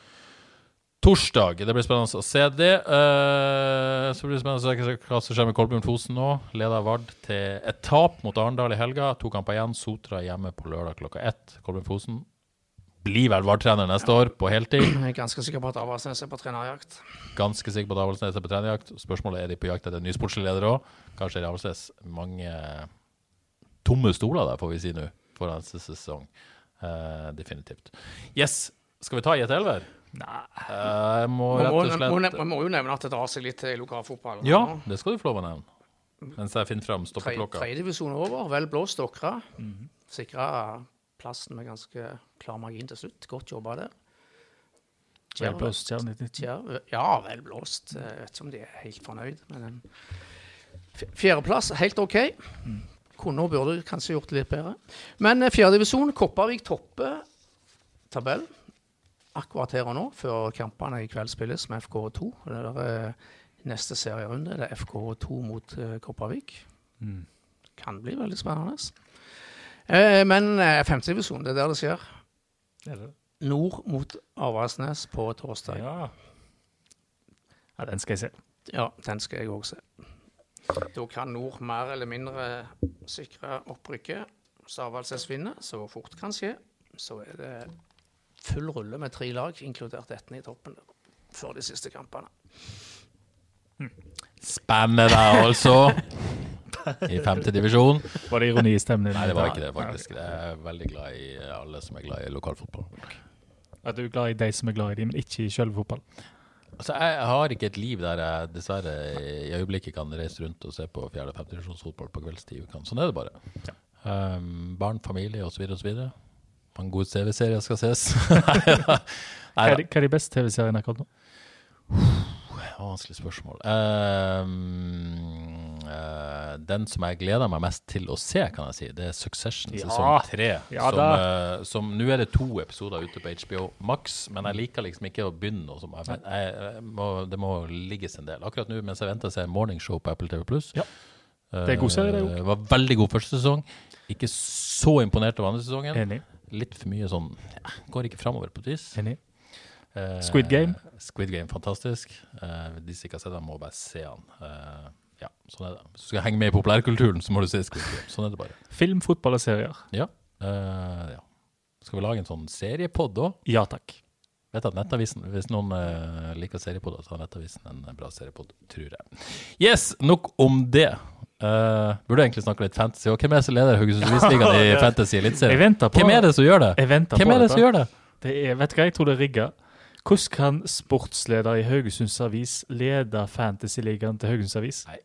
Det blir spennende å se det. Uh, så blir det spennende å se hva som skjer med Kolbjørn Fosen nå. Leder Vard til et tap mot Arendal i helga. To kamper igjen. Sotra hjemme på lørdag klokka ett. Kolbjørn Fosen blir vel Vard-trener neste år, på heltid. jeg er ganske sikker på at Avaldsnes er på trenerjakt. Ganske sikker på at Avaldsnes er på trenerjakt. Spørsmålet er de på jakt etter en ny sportslig leder òg. Kanskje er Avaldsnes mange tomme stoler der, får vi si nå, foran neste sesong. Uh, definitivt. Yes. Skal vi ta i et elver? Nei. Eh, jeg må Man rett og man, slett må, man må jo nevne at det drar seg litt til lokalfotballen. Ja, det skal du få lov å nevne. Mens jeg finner fram stoppeklokka. Tredjedivisjon over, vel blåst Åkra. Sikra plassen med ganske klar margin til slutt. Godt jobba der. Vel blåst, ja, 99. Ja, vel blåst. Jeg vet ikke om de er helt fornøyd, men en fjerdeplass, helt OK. kunne og burde kanskje gjort det litt bedre. Men eh, fjerdedivisjon, Kopervik topper tabell akkurat her og nå, før kampene i kveld spilles med FK2. Det er eh, neste serierunde. Det er FK2 mot eh, Kopervik. Mm. Kan bli veldig spennende. Eh, men eh, femtedivisjon, det er der det skjer. Det det? Nord mot Avaldsnes på torsdag. Ja. ja, den skal jeg se. Ja, den skal jeg òg se. Da kan Nord mer eller mindre sikre opprykket. Hvis Avaldsnes vinner, så fort kan skje, så er det full rulle med tre lag, inkludert Etne i toppen, før de siste kampene. Spennende, altså. I femte divisjon. Var det ironi i stemmen? Nei, det var ikke det, faktisk. Jeg er veldig glad i alle som er glad i lokalfotball. At du er glad i de som er glad i de, men ikke i sjølve fotball? Altså, jeg har ikke et liv der jeg dessverre i øyeblikket kan reise rundt og se på fjerde- og femtedivisjonsfotball på kveldstid i ukene. Sånn er det bare. Um, barn, familie osv. osv. Mange god TV-serie skal ses. Hva er de, beste TV-seriene akkurat nå? Vanskelig spørsmål. Um, uh, den som jeg gleder meg mest til å se, kan jeg si, det er Succession Ja. sesong tre. Ja som, eh, som Nå er det to episoder ute på HBO Max, men jeg liker liksom ikke å begynne noe som jeg, jeg, jeg må, Det må ligges en del. Akkurat nå mens jeg venter, jeg Morning Show på Apple TV Pluss. Ja. Det er god serie, det òg. Var veldig god første sesong. Ikke så imponert over andre sesongen. Enig. Litt for mye sånn ja, Går ikke framover på et vis. Enig. Eh, Squid Game? Squid Game, fantastisk. Eh, de som ikke har sett den, må bare se den. Eh, ja, sånn er det. Hvis du skal henge med i populærkulturen, så må du se Squid Game. Sånn er det bare. Film, fotball og serier. Ja. eh, ja. Skal vi lage en sånn seriepod òg? Ja takk. Vet at Nettavisen, Hvis noen eh, liker seriepodder, så har Nettavisen en bra seriepod, tror jeg. Yes, nok om det. Eh, burde egentlig snakke litt fantasy. Og hvem er det som leder Haugesundsligaen i Fantasy Eliteserien? Hvem er det som gjør det? Hvem er det som gjør det? Det er, vet du hva, jeg tror det er rigga. Hvordan kan sportsleder i Haugesunds Avis lede Fantasyligaen til Haugesunds Avis? Nei,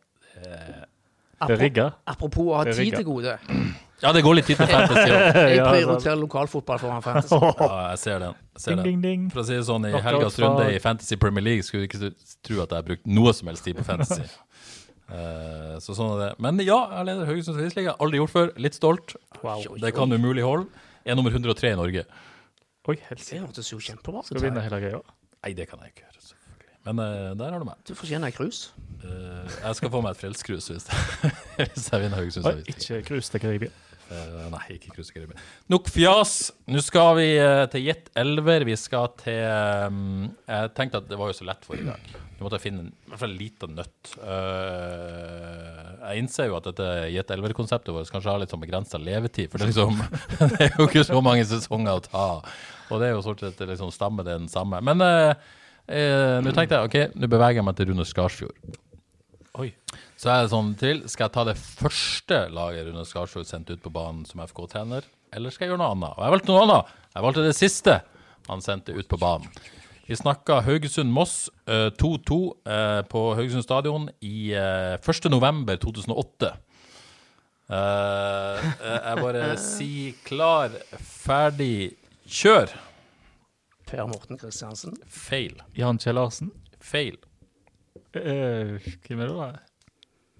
Det er rigga. Apropos å ha er tid til gode. Ja, det går litt tid til Fantasy òg. Jeg prioriterer lokalfotball foran fantasy. Ja, jeg ser den. Jeg ser Ding, den. ding, ding. For å si det sånn, i helgas runde i Fantasy Premier League skulle du ikke tro at jeg har brukt noe som helst tid på fantasy. Eh, så sånn er det. Men ja, jeg leder Haugesunds Avisliga. Aldri gjort før. Litt stolt. Wow. Det kan umulig holde. Er nummer 103 i Norge. Oi, Det helsike. hørtes jo kjempebra Skal vinne hele greia. Nei, det kan jeg ikke gjøre, selvfølgelig. Men uh, der har du meg. Du fortjener ei krus. Uh, jeg skal få meg et frelskrus hvis, hvis jeg vinner Haugesunds Oi, krus, ikke kan til Karibia. Eh, nei, ikke Caribbean. Nok fjas. Nå skal vi eh, til Jet Elver. Vi skal til um, Jeg tenkte at det var jo så lett forrige dag. Nå måtte finne en, i hvert fall en liten nøtt. Eh, jeg innser jo at dette Jet Elver-konseptet vårt kanskje har litt sånn begrensa levetid. For det liksom, det er jo ikke så mange sesonger å ta. Og det er jo stort sett liksom stammer er den samme. Men eh, eh, nå tenkte jeg OK, nå beveger jeg meg til Rune Skarsfjord. Oi. Så er det sånn til, skal jeg ta det første laget Rune Skarsfjord sendte ut på banen som FK-trener, eller skal jeg gjøre noe annet? Og jeg valgte noe annet. Jeg valgte det siste han sendte ut på banen. Vi snakka Haugesund-Moss eh, 2-2 eh, på Haugesund stadion i eh, 1. november 2008. Eh, eh, jeg bare sier klar, ferdig, kjør. Per Morten Kristiansen. Feil. Jan Kjell Larsen. Feil. Eh, hvem er det da?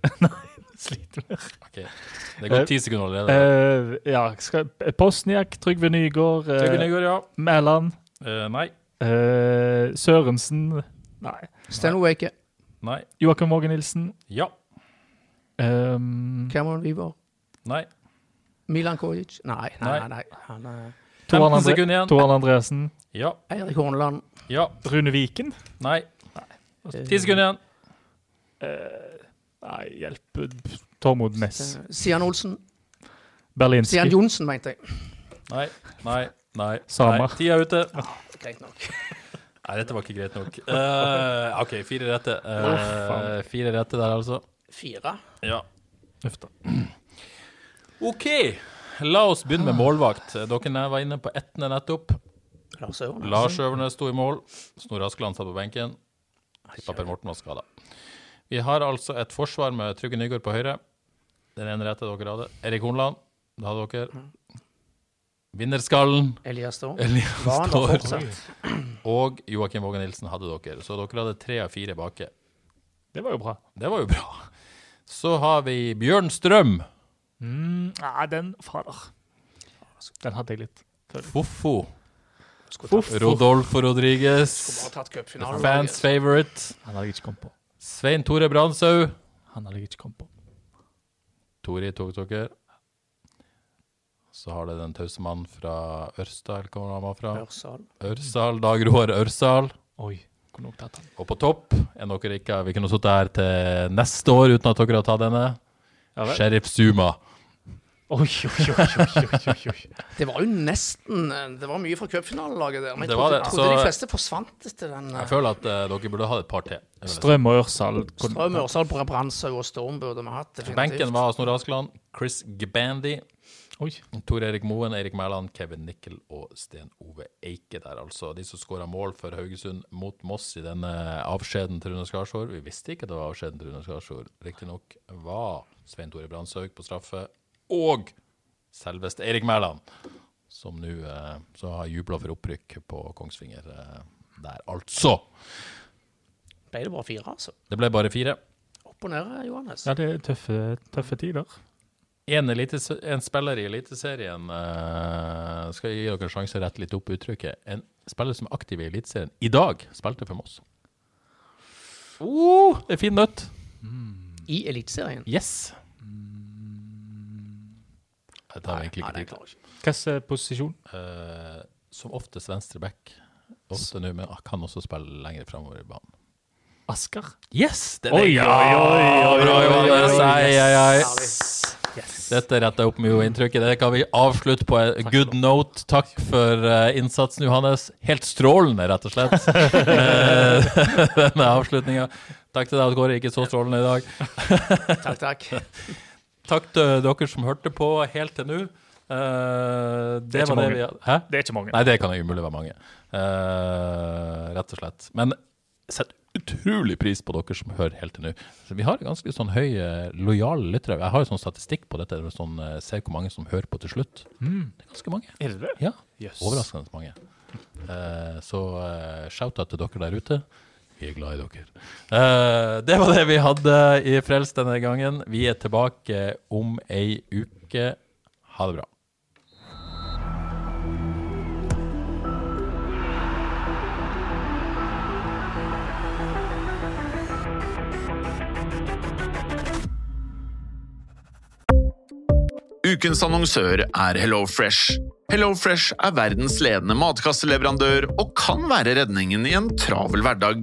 Nei, sliter mer. Ok. Det går ti sekunder allerede. Uh, ja, skal, Postniak, Trygve Nygård, uh, Trygve Nygaard, ja. Mæland, Uh, nei. Uh, Sørensen Nei. Sten Oveke. Nei. Joakim Morgen Nilsen. Ja. Um, Cameron Weaver. Nei. Milan Kojic. Nei, nei, Nei. nei. Han er 15 Andre- sekunder igjen. Tor Arne Andreassen. Ja. Eirik Horneland. Ja. Rune Viken. Nei. Eh, Ti sekunder igjen. Nei, hjelp. Tormod Næss. eh, Sian Olsen. Berlinski. Sian Johnsen, mente jeg. Nei. Nei. Nei. Samer. Nei. Tida er ute. Greit nok. Nei, dette var ikke greit nok. Uh, OK, fire rette. Uh, fire rette der, altså. Fire. Ja. Uff da. OK. La oss begynne med målvakt. Dere var inne på ettende nettopp. Lars Øvernes sto i mål. Snorre Askeland satt på benken. Tippa Per Morten var skada. Vi har altså et forsvar med Trygve Nygaard på høyre. Den ene rette dere hadde. Erik Hornland, det hadde dere. Vinnerskallen. Elias Storm. Elias fortsatt? Og Joakim Våge Nilsen hadde dere. Så dere hadde tre av fire bake. Det var jo bra. Det var jo bra. Så har vi Bjørn Strøm Mm, nei, den Fader. Den hadde jeg litt. Tatt, Rodolfo Rodriguez. Fans favorite. Han hadde jeg ikke kommet på. Svein Tore Brandshaug. Han har jeg ikke kommet på. Tori dere. Så har det den tause mannen fra Ørsdal. Hvor han var fra? Ørsal. Ørsal. Dag Roar Ørsal. Oi. hvor nok tatt han. Og på topp er dere ikke Vi kunne sittet her til neste år uten at dere har tatt denne. Ja. Sheriff Zuma. Oi, oi, oi, oi, oi, oi, oi. Det var jo nesten eh, Det var mye fra cupfinalelaget der. Men jeg Det trodde, trodde så- de fleste forsvant etter den. eh, Jeg føler at uh, dere burde ha et par til. Strøm og Ørsal. Strøm, Ørsal, Brandshaug og Storm burde vi hatt. definitivt. Benken var Snorre Askeland, Chris Gbandy, Oi. Tor Erik Moen, Erik Mæland, Kevin Nikkel og Sten Ove Eike der, altså. De som skåra mål for Haugesund mot Moss i denne avskjeden til Rune Skarsvåg. Vi visste ikke at det var avskjeden til Rune Skarsvåg, riktignok. Var Svein Tore Brandshaug på straffe, og selveste Erik Mæland, som nå eh, så har jubla for opprykk på Kongsvinger eh, der, altså. Ble det bare fire, altså? Det ble bare fire. Opp og ned, Johannes. Ja, det er tøffe, tøffe tider. En, en spiller i Eliteserien eh, Skal jeg gi dere en sjanse å rette litt opp uttrykket. En spiller som er aktiv i Eliteserien i dag, spilte for Moss. Oh, det er fin nøtt. I Eliteserien. Yes. Det tar egentlig ikke tid. til. Hvilken posisjon? Uh, som oftest venstre back. Ofte nå, men kan også spille lenger framover i banen. Asker? Yes! Det Oi, oi, oi, oi, Bra, oi, oi, oi. Dette retter opp mye inntrykket. Det kan vi avslutte på en good note. Takk for eh, innsatsen, Johannes. Helt strålende, rett og slett, med denne avslutninga. Takk til deg, Kåre. Ikke så strålende i dag. Takk, takk. Takk til dere som hørte på helt til nå. Uh, det, det, var det vi? Det er ikke mange. Nei, det kan umulig være mange. Uh, rett og slett. Men setter utrolig pris på dere som hører helt til nå. Så vi har ganske sånn høy, lojal lojale lyttere. Jeg har jo sånn statistikk på dette, sånn, eh, ser hvor mange som hører på til slutt. Mm. Det er ganske mange. Er det det? Ja, yes. overraskende mange. Eh, så uh, shout-out til dere der ute. Vi er glad i dere. Uh, det var det vi hadde i Frelst denne gangen. Vi er tilbake om ei uke. Ha det bra. Ukens annonsør er HelloFresh. HelloFresh er verdens ledende matkasseleverandør og kan være redningen i en travel hverdag.